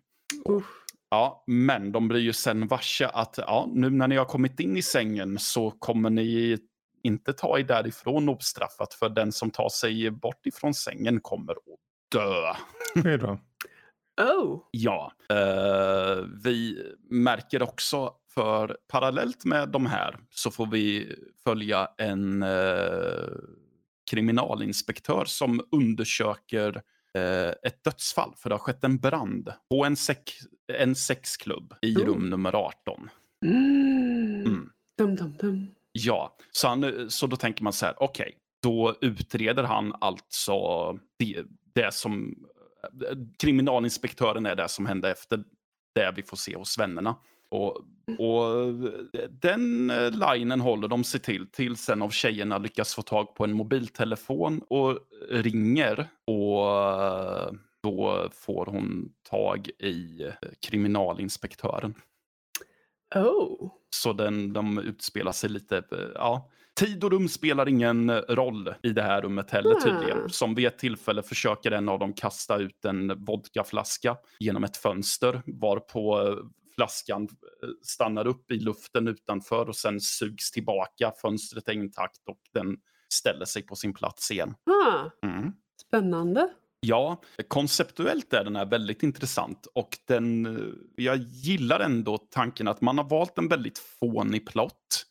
Usch. Ja, men de blir ju sen varse att ja, nu när ni har kommit in i sängen så kommer ni inte ta er därifrån ostraffat för den som tar sig bort ifrån sängen kommer att dö. Hej då. Oh. Ja, eh, vi märker också för parallellt med de här så får vi följa en eh, kriminalinspektör som undersöker ett dödsfall för det har skett en brand på en, sex, en sexklubb i Oh. rum nummer 18. Mm. Mm. Dum, dum, dum. Ja, så, han, så då tänker man så här, okej, då utreder han alltså det, det som... Kriminalinspektören är det som hände efter det vi får se hos vännerna. Och, och den eh, linen håller de sig till tills en av tjejerna lyckas få tag på en mobiltelefon och ringer. Och eh, då får hon tag i kriminalinspektören. Oh. Så den, de utspelar sig lite, ja. Tid och rum spelar ingen roll i det här rummet heller tydligen. Mm. Som vid ett tillfälle försöker en av dem kasta ut en vodkaflaska genom ett fönster. Varpå eh, flaskan eh, stannar upp i luften utanför och sen sugs tillbaka. Fönstret är intakt och den ställer sig på sin plats igen. Ah, Mm. spännande. Ja, konceptuellt är den här väldigt intressant och den, eh, jag gillar ändå tanken att man har valt en väldigt fånig plott.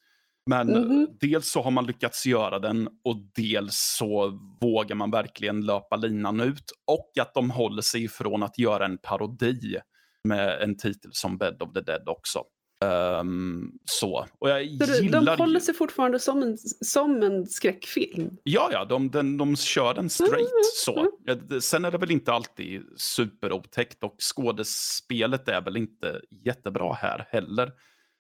Men Mhm. dels så har man lyckats göra den och dels så vågar man verkligen löpa linan ut. Och att de håller sig ifrån att göra en parodi med en titel som Bed of the Dead också. Ehm, så. Och jag Så gillar de håller sig fortfarande som en, som en skräckfilm? Ja, ja, de, de, de kör den straight Mm, så. mm. Sen är det väl inte alltid superotäckt och skådespelet är väl inte jättebra här heller.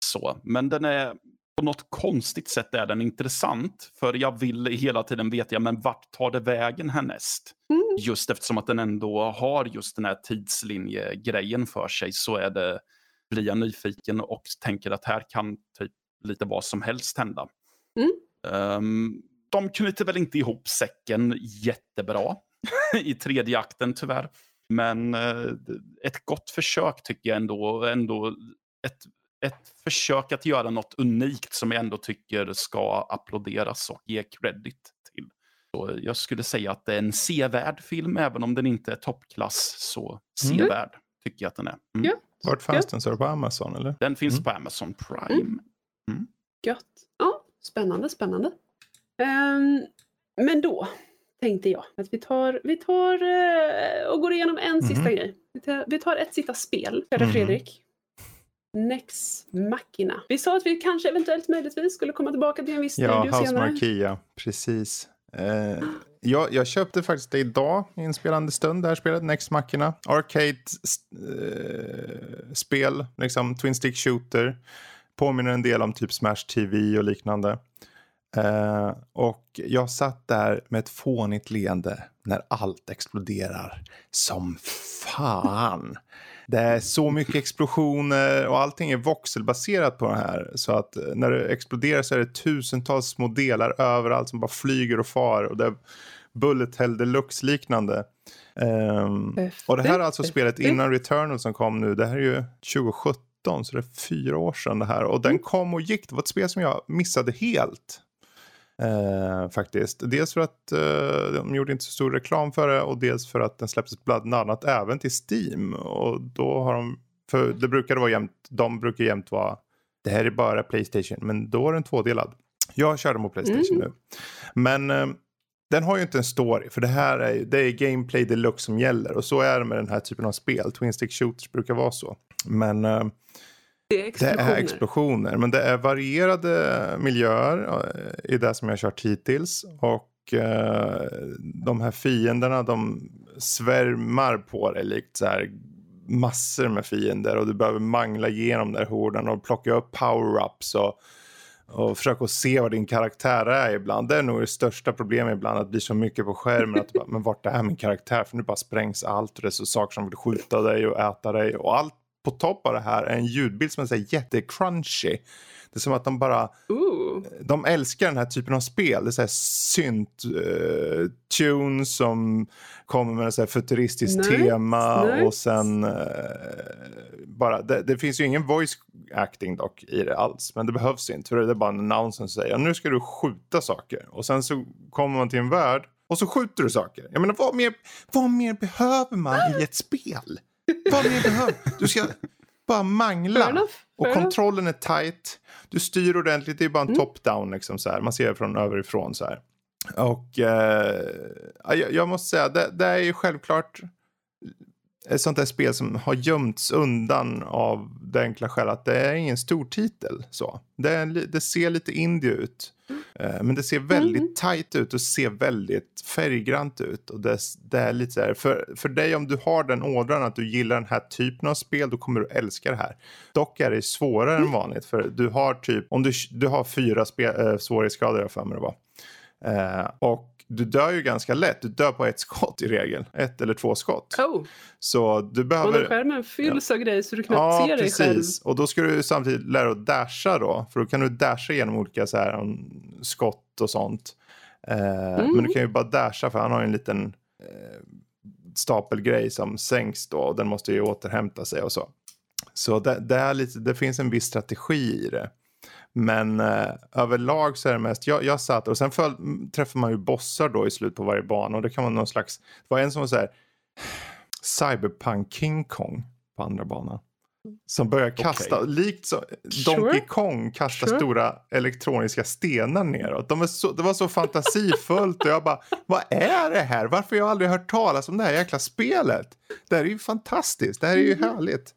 Så, men den är på något konstigt sätt är den intressant. För jag vill hela tiden veta, men vart tar det vägen härnäst? Mm. Just eftersom att den ändå har just den här tidslinjegrejen för sig så är det, blir jag nyfiken och tänker att här kan typ lite vad som helst hända. Mm. Ehm, de knyter väl inte ihop säcken jättebra i tredje akten tyvärr. Men eh, ett gott försök tycker jag ändå. ändå ett, ett försök att göra något unikt som jag ändå tycker ska applåderas och ge credit till. Så jag skulle säga att det är en sevärd film, även om den inte är toppklass. Så sevärd tycker jag att den är. Mm. Ja. Vart fanns den? Så det på Amazon eller? Den finns Mm. på Amazon Prime. Gött. Ja, spännande, spännande. Ehm, men då tänkte jag att vi tar, vi tar eh, och går igenom en sista Mhm. grej. Vi tar, vi tar ett sista spel, kära Mhm. Fredrik. Nex Machina. Vi sa att vi kanske eventuellt möjligtvis skulle komma tillbaka till en viss Ja, studio senare. Marquia. Precis. Eh, jag, jag köpte faktiskt det idag i en spelande stund, det här spelet, Next Machina. Arcade-spel, liksom Twin Stick Shooter. Påminner en del om typ Smash TV och liknande. Eh, och jag satt där med ett fånigt leende när allt exploderar som fan. Det är så mycket explosioner och allting är voxelbaserat på det här. Så att eh, när det exploderar så är det tusentals små delar överallt som bara flyger och far. Och det är Bullet Hell Deluxe liknande. Ehm, och det här är alltså spelet innan Returnal som kom nu. Det här är ju 2017 så det är fyra år sedan det här. Och den kom och gick. Det var ett spel som jag missade helt. Eh, faktiskt. Dels för att eh, de gjorde inte så stor reklam för det och dels för att den släpptes bland annat även till Steam. Och då har de, för det brukade vara jämt, de brukar jämt vara, det här är bara Playstation, men då är den tvådelad. Jag körde mot Playstation Mm. nu. Men eh, den har ju inte en story, för det här är, det är gameplay deluxe som gäller. Och så är det med den här typen av spel. Twin stick shooters brukar vara så. Men eh, Det är det explosioner. är explosioner, men det är varierade miljöer eh, i det som jag har kört hittills. Och eh, de här fienderna de svärmar på dig likt så här massor med fiender och du behöver mangla igenom den här horden och plocka upp power-ups och, och försöka se vad din karaktär är ibland. Det är nog det största problemet ibland att det blir så mycket på skärmen att bara, men vart är min karaktär? För nu bara sprängs allt och det är så saker som vill skjuta dig och äta dig och allt på topp av det här är en ljudbild som är så här jättecrunchy. Det är som att de bara, Ooh. de älskar den här typen av spel. Det är så här synt uh, tunes som kommer med så här futuristiskt Nice, tema nice. och sen eh, bara, det, det finns ju ingen voice acting dock i det alls, men det behövs inte för det är bara en announcer som säger nu ska du skjuta saker och sen så kommer man till en värld och så skjuter du saker. Jag menar vad mer, vad mer behöver man i ett spel? Vad mer behöver du? ska bara Fair mangla. enough, Och fair enough. kontrollen är tight. Du styr ordentligt. Det är bara en Mm. top-down liksom så här. Man ser från överifrån så här. Och eh, ja, jag, jag måste säga, det, det är ju självklart ett sånt där spel som har gömts undan av det enkla skälet att det är ingen stor titel. Så. Det, är, det ser lite indie ut. Eh, men det ser väldigt mm. tight ut och ser väldigt färggrant ut. Och det, det är lite så här, för, för dig om du har den ådran att du gillar den här typen av spel då kommer du älska det här. Dock är det svårare mm. än vanligt för du har typ, om du, du har fyra spel, äh, svårighetsgrader för mig det var. Eh, och du dör ju ganska lätt. Du dör på ett skott i regel. Ett eller två skott. Oh. Så du behöver... Och skärmen fylls ja. av grejer så du knappt ja, ser dig precis. själv. Och då ska du samtidigt lära dig att dasha då. För då kan du dasha genom olika så här, um, skott och sånt. Eh, mm. Men du kan ju bara dasha för han har en liten eh, stapelgrej som sänks då. Och den måste ju återhämta sig och så. Så det, det, är lite, det finns en viss strategi i det. Men eh, överlag så är det mest, jag, jag satt och sen föl, träffar man ju bossar då i slutet på varje bana och det kan vara någon slags, det var en som var så här Cyberpunk King Kong på andra banan. Som börjar kasta, okay. likt så, Donkey sure. Kong kastar sure. stora elektroniska stenar neråt. De så, det var så fantasifullt och jag bara, vad är det här? Varför har jag aldrig hört talas om det här jäkla spelet? Det här är ju fantastiskt, det här är ju mm. härligt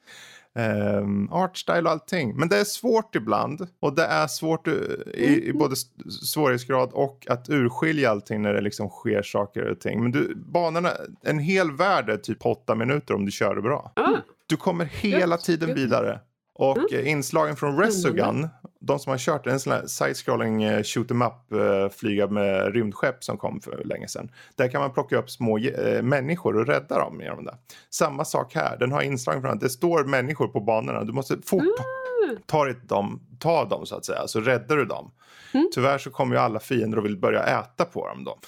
um, artstyle och allting. Men det är svårt ibland och det är svårt i, i mm. både svårighetsgrad och att urskilja allting när det liksom sker saker och ting. Men du, banorna, en hel värld är typ åtta minuter om du kör det bra. Ah. Du kommer hela tiden vidare. Och mm. inslagen från Resogun, de som har kört en sån här side-scrolling uh, shoot em up uh, flyga med rymdskepp som kom för länge sedan. Där kan man plocka upp små uh, människor och rädda dem genom det. Samma sak här, den har inslagen från att det står människor på banorna. Du måste fort mm. ta, dem, ta dem så att säga, så räddar du dem. Mm. Tyvärr så kommer ju alla fiender och vill börja äta på dem då.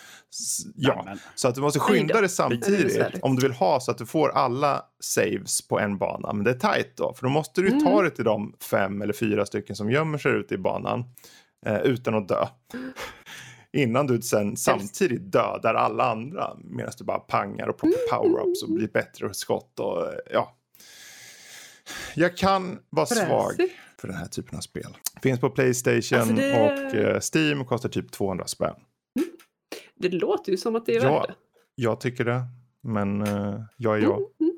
Ja, Amen. så att du måste skynda dig samtidigt om du vill ha så att du får alla saves på en bana. Men det är tight då, för då måste du mm. ta dig till de fem eller fyra stycken som gömmer sig ute i banan eh, utan att dö. Innan du sen samtidigt dödar alla andra medan du bara pangar och plockar power-ups och blir bättre skott och ja. Jag kan vara svag för den här typen av spel. Finns på Playstation alltså det... och eh, Steam och kostar typ 200 spänn. Det låter ju som att det är ja, värt det. Jag tycker det. Men uh, jag är jag. Mm, mm.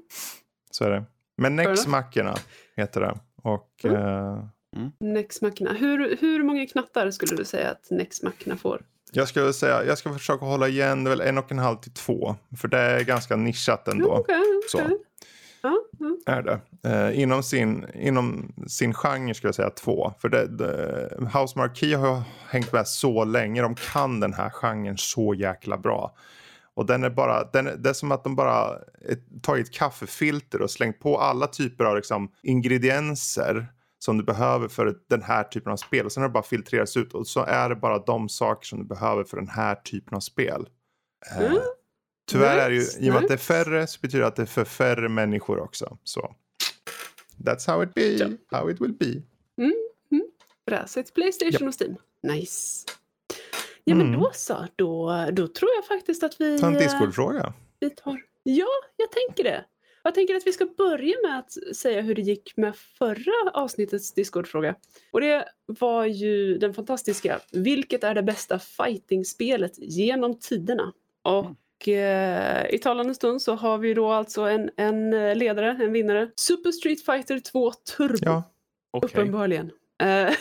Så är det. Men Nexmackorna heter det. Och, mm. Uh, mm. Nexmackorna. Hur, hur många knattar skulle du säga att Nexmackorna får? Jag skulle säga, jag ska försöka hålla igen det väl en och en halv till två. För det är ganska nischat ändå. Okay, okay. Så. Ja. Är det. Eh, inom, sin, inom sin genre skulle jag säga två. För det, det, House Marquee har hängt med så länge. De kan den här genren så jäkla bra. Och den är bara, den, det är som att de bara tagit kaffefilter och slängt på alla typer av liksom, ingredienser som du behöver för den här typen av spel. Och sen har det bara filtrerats ut och så är det bara de saker som du behöver för den här typen av spel. Eh, mm. Tyvärr är det ju, i och med att det är färre så betyder det att det är för färre människor också. Så that's how it be, ja. how it will be. Mm, mm. Bra, så ett Playstation ja. och Steam. Nice. Ja men mm. då så, då, då tror jag faktiskt att vi... Ta en Discord-fråga. Vi tar... Ja, jag tänker det. Jag tänker att vi ska börja med att säga hur det gick med förra avsnittets Discord-fråga. Och det var ju den fantastiska, vilket är det bästa fighting-spelet genom tiderna? Och och eh, i talande stund så har vi då alltså en, en eh, ledare, en vinnare. Super Street Fighter 2 Turbo. Ja. Okay. Uppenbarligen. Eh,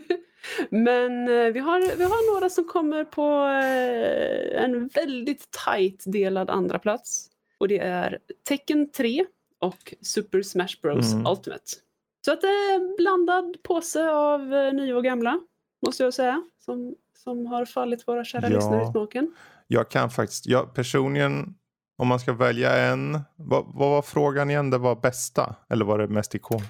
men eh, vi har, vi har några som kommer på en väldigt tight delad andra plats. Och det är Tekken 3 och Super Smash Bros mm. Ultimate. Så att det är en blandad påse av nya och gamla, måste jag säga. Som, som har fallit våra kära ja. lyssnare i smaken. Jag kan faktiskt, jag personligen, om man ska välja en. Vad, vad var frågan igen? Det var bästa? Eller var det mest ikon?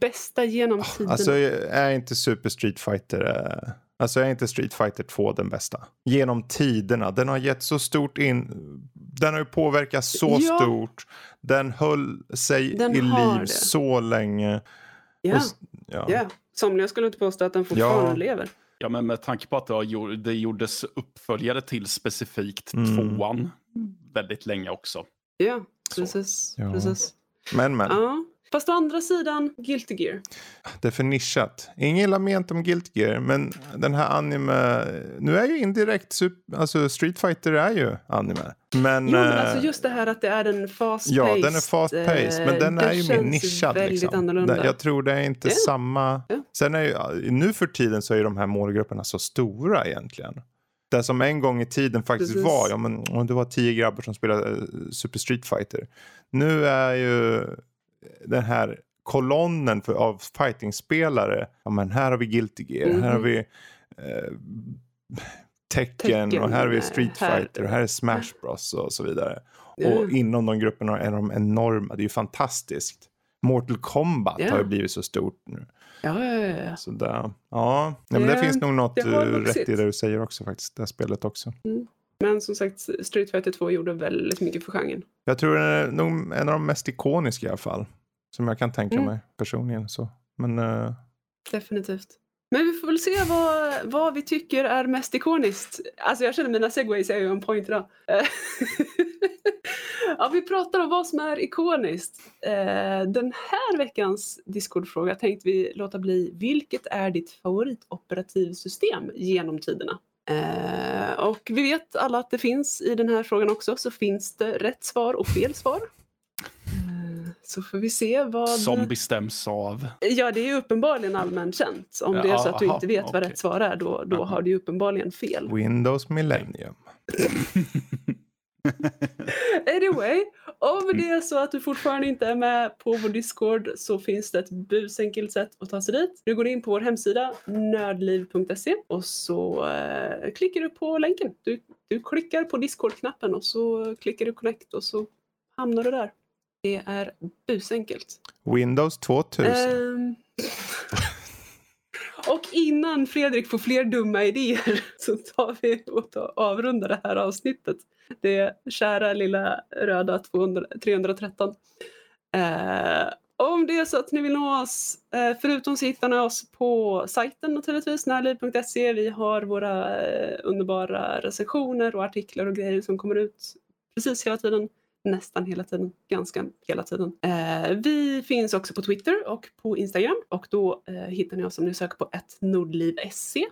Bästa genom tiden. Alltså är inte Super Street Fighter, eh, alltså är inte Street Fighter 2 den bästa? Genom tiderna. Den har gett så stort in, den har ju påverkat så ja. stort. Den höll sig den i liv det. så länge. Ja. Och, ja. ja. Somliga skulle inte påstå att den fortfarande ja. lever. Ja, men med tanke på att det, gjordes uppföljare till specifikt mm. tvåan väldigt länge också. Ja, precis. Ja. precis. Men, men. Ja. Fast å andra sidan, Guilty Gear. Det är för nischat. Ingen gillar ment om Guilty Gear, men den här anime... Nu är ju indirekt, alltså Street Fighter är ju anime. Men, jo, men alltså just det här att det är en fast-paced. Ja, den är fast-paced, men den är ju mer nischad. Väldigt liksom. annorlunda. Jag tror det är inte yeah. samma... Yeah. Sen är ju, nu för tiden så är de här målgrupperna så stora egentligen. Det som en gång i tiden faktiskt Precis. var, ja men om det var tio grabbar som spelade Super Street Fighter. Nu är ju den här kolonnen för, av fightingspelare. Ja, men här har vi Guilty Gear, mm. här har mhm. vi eh, Tekken, och här har vi Street här. Fighter och här är Smash Bros och så vidare. Mm. Och inom de grupperna är de enorma. Det är ju fantastiskt. Mortal Kombat yeah. har ju blivit så stort nu. Ja, ja, ja. Så där, ja. ja men det, det finns nog något rätt i det du säger också faktiskt. Det här spelet också. Mm. Men som sagt, Street Fighter 2 gjorde väldigt mycket för genren. Jag tror det är nog en av de mest ikoniska i alla fall. Som jag kan tänka mm. mig personligen. Så. Men, uh... Definitivt. Men vi får väl se vad, vad vi tycker är mest ikoniskt. Alltså jag känner mina segways är ju en point idag. ja, vi pratar om vad som är ikoniskt. Eh, den här veckans Discord-fråga tänkte vi låta bli Vilket är ditt favoritoperativsystem genom tiderna? Eh, och vi vet alla att det finns i den här frågan också så finns det rätt svar och fel svar. Eh, så får vi se vad... Som bestäms av? Ja, det är uppenbarligen allmänt känt. Om det är så att du inte vet okay. vad rätt svar är, då, då har du uppenbarligen fel. Windows Millennium. anyway, om det är så att du fortfarande inte är med på vår Discord så finns det ett busenkelt sätt att ta sig dit. Du går in på vår hemsida nördliv.se och så eh, klickar du på länken. Du, du klickar på Discord-knappen och så klickar du connect och så hamnar du där. Det är busenkelt. Windows 2000. Um... Innan Fredrik får fler dumma idéer så tar vi och avrundar det här avsnittet. Det kära lilla röda 200, 313. Eh, om det är så att ni vill nå oss, eh, förutom så hittar ni oss på sajten naturligtvis, närliv.se. Vi har våra eh, underbara recensioner och artiklar och grejer som kommer ut precis hela tiden nästan hela tiden, ganska hela tiden. Eh, vi finns också på Twitter och på Instagram och då eh, hittar ni oss om ni söker på ett nordliv.se.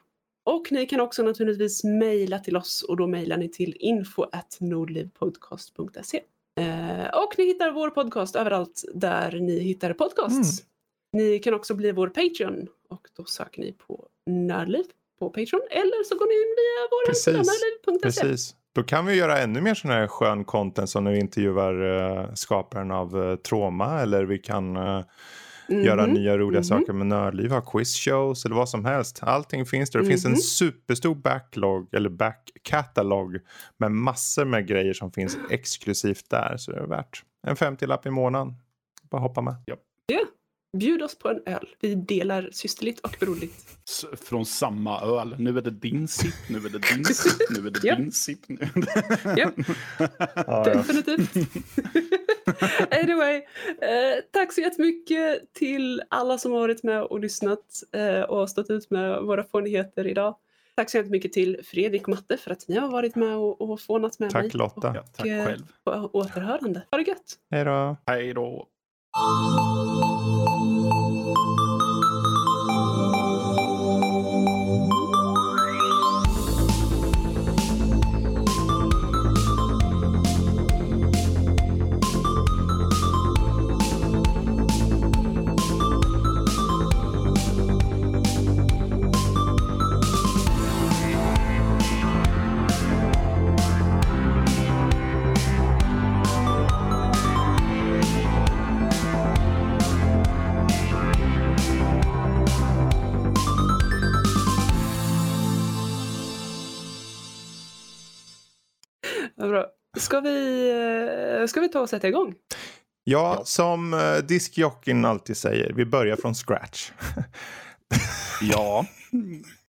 Och ni kan också naturligtvis mejla till oss och då mejlar ni till info.nordlivpodcast.se. Eh, och ni hittar vår podcast överallt där ni hittar podcasts. Mm. Ni kan också bli vår Patreon och då söker ni på Nördliv på Patreon eller så går ni in via vår hemsida nördliv.se. Precis. Då kan vi göra ännu mer sån här skön content som när vi intervjuar uh, skaparen av uh, Troma eller vi kan uh, mm -hmm. göra nya roliga mm -hmm. saker med Nördliv, ha quizshows eller vad som helst. Allting finns där. Det mm -hmm. finns en mhm. superstor backlog eller backkatalog med massor med grejer som finns exklusivt där. Så det är värt en 50-lapp i månaden. Bara hoppa med. Ja. Yeah. Bjud oss på en öl. Vi delar systerligt och broderligt. Från samma öl. Nu är det din sipp, nu är det din sipp, nu är det din sipp. ja, definitivt. anyway, eh, tack så jättemycket till alla som har varit med och lyssnat eh, och stått ut med våra fånigheter idag. Tack så jättemycket till Fredrik och Matte för att ni har varit med och, och fånat med tack, mig. Tack Lotta. Och, ja, tack själv. Och, återhörande. Ha det gött. Hej då. Hej då. Ska vi, eh, ska vi ta och sätta igång? Ja, som uh, diskjockeyn alltid säger, vi börjar från scratch. ja.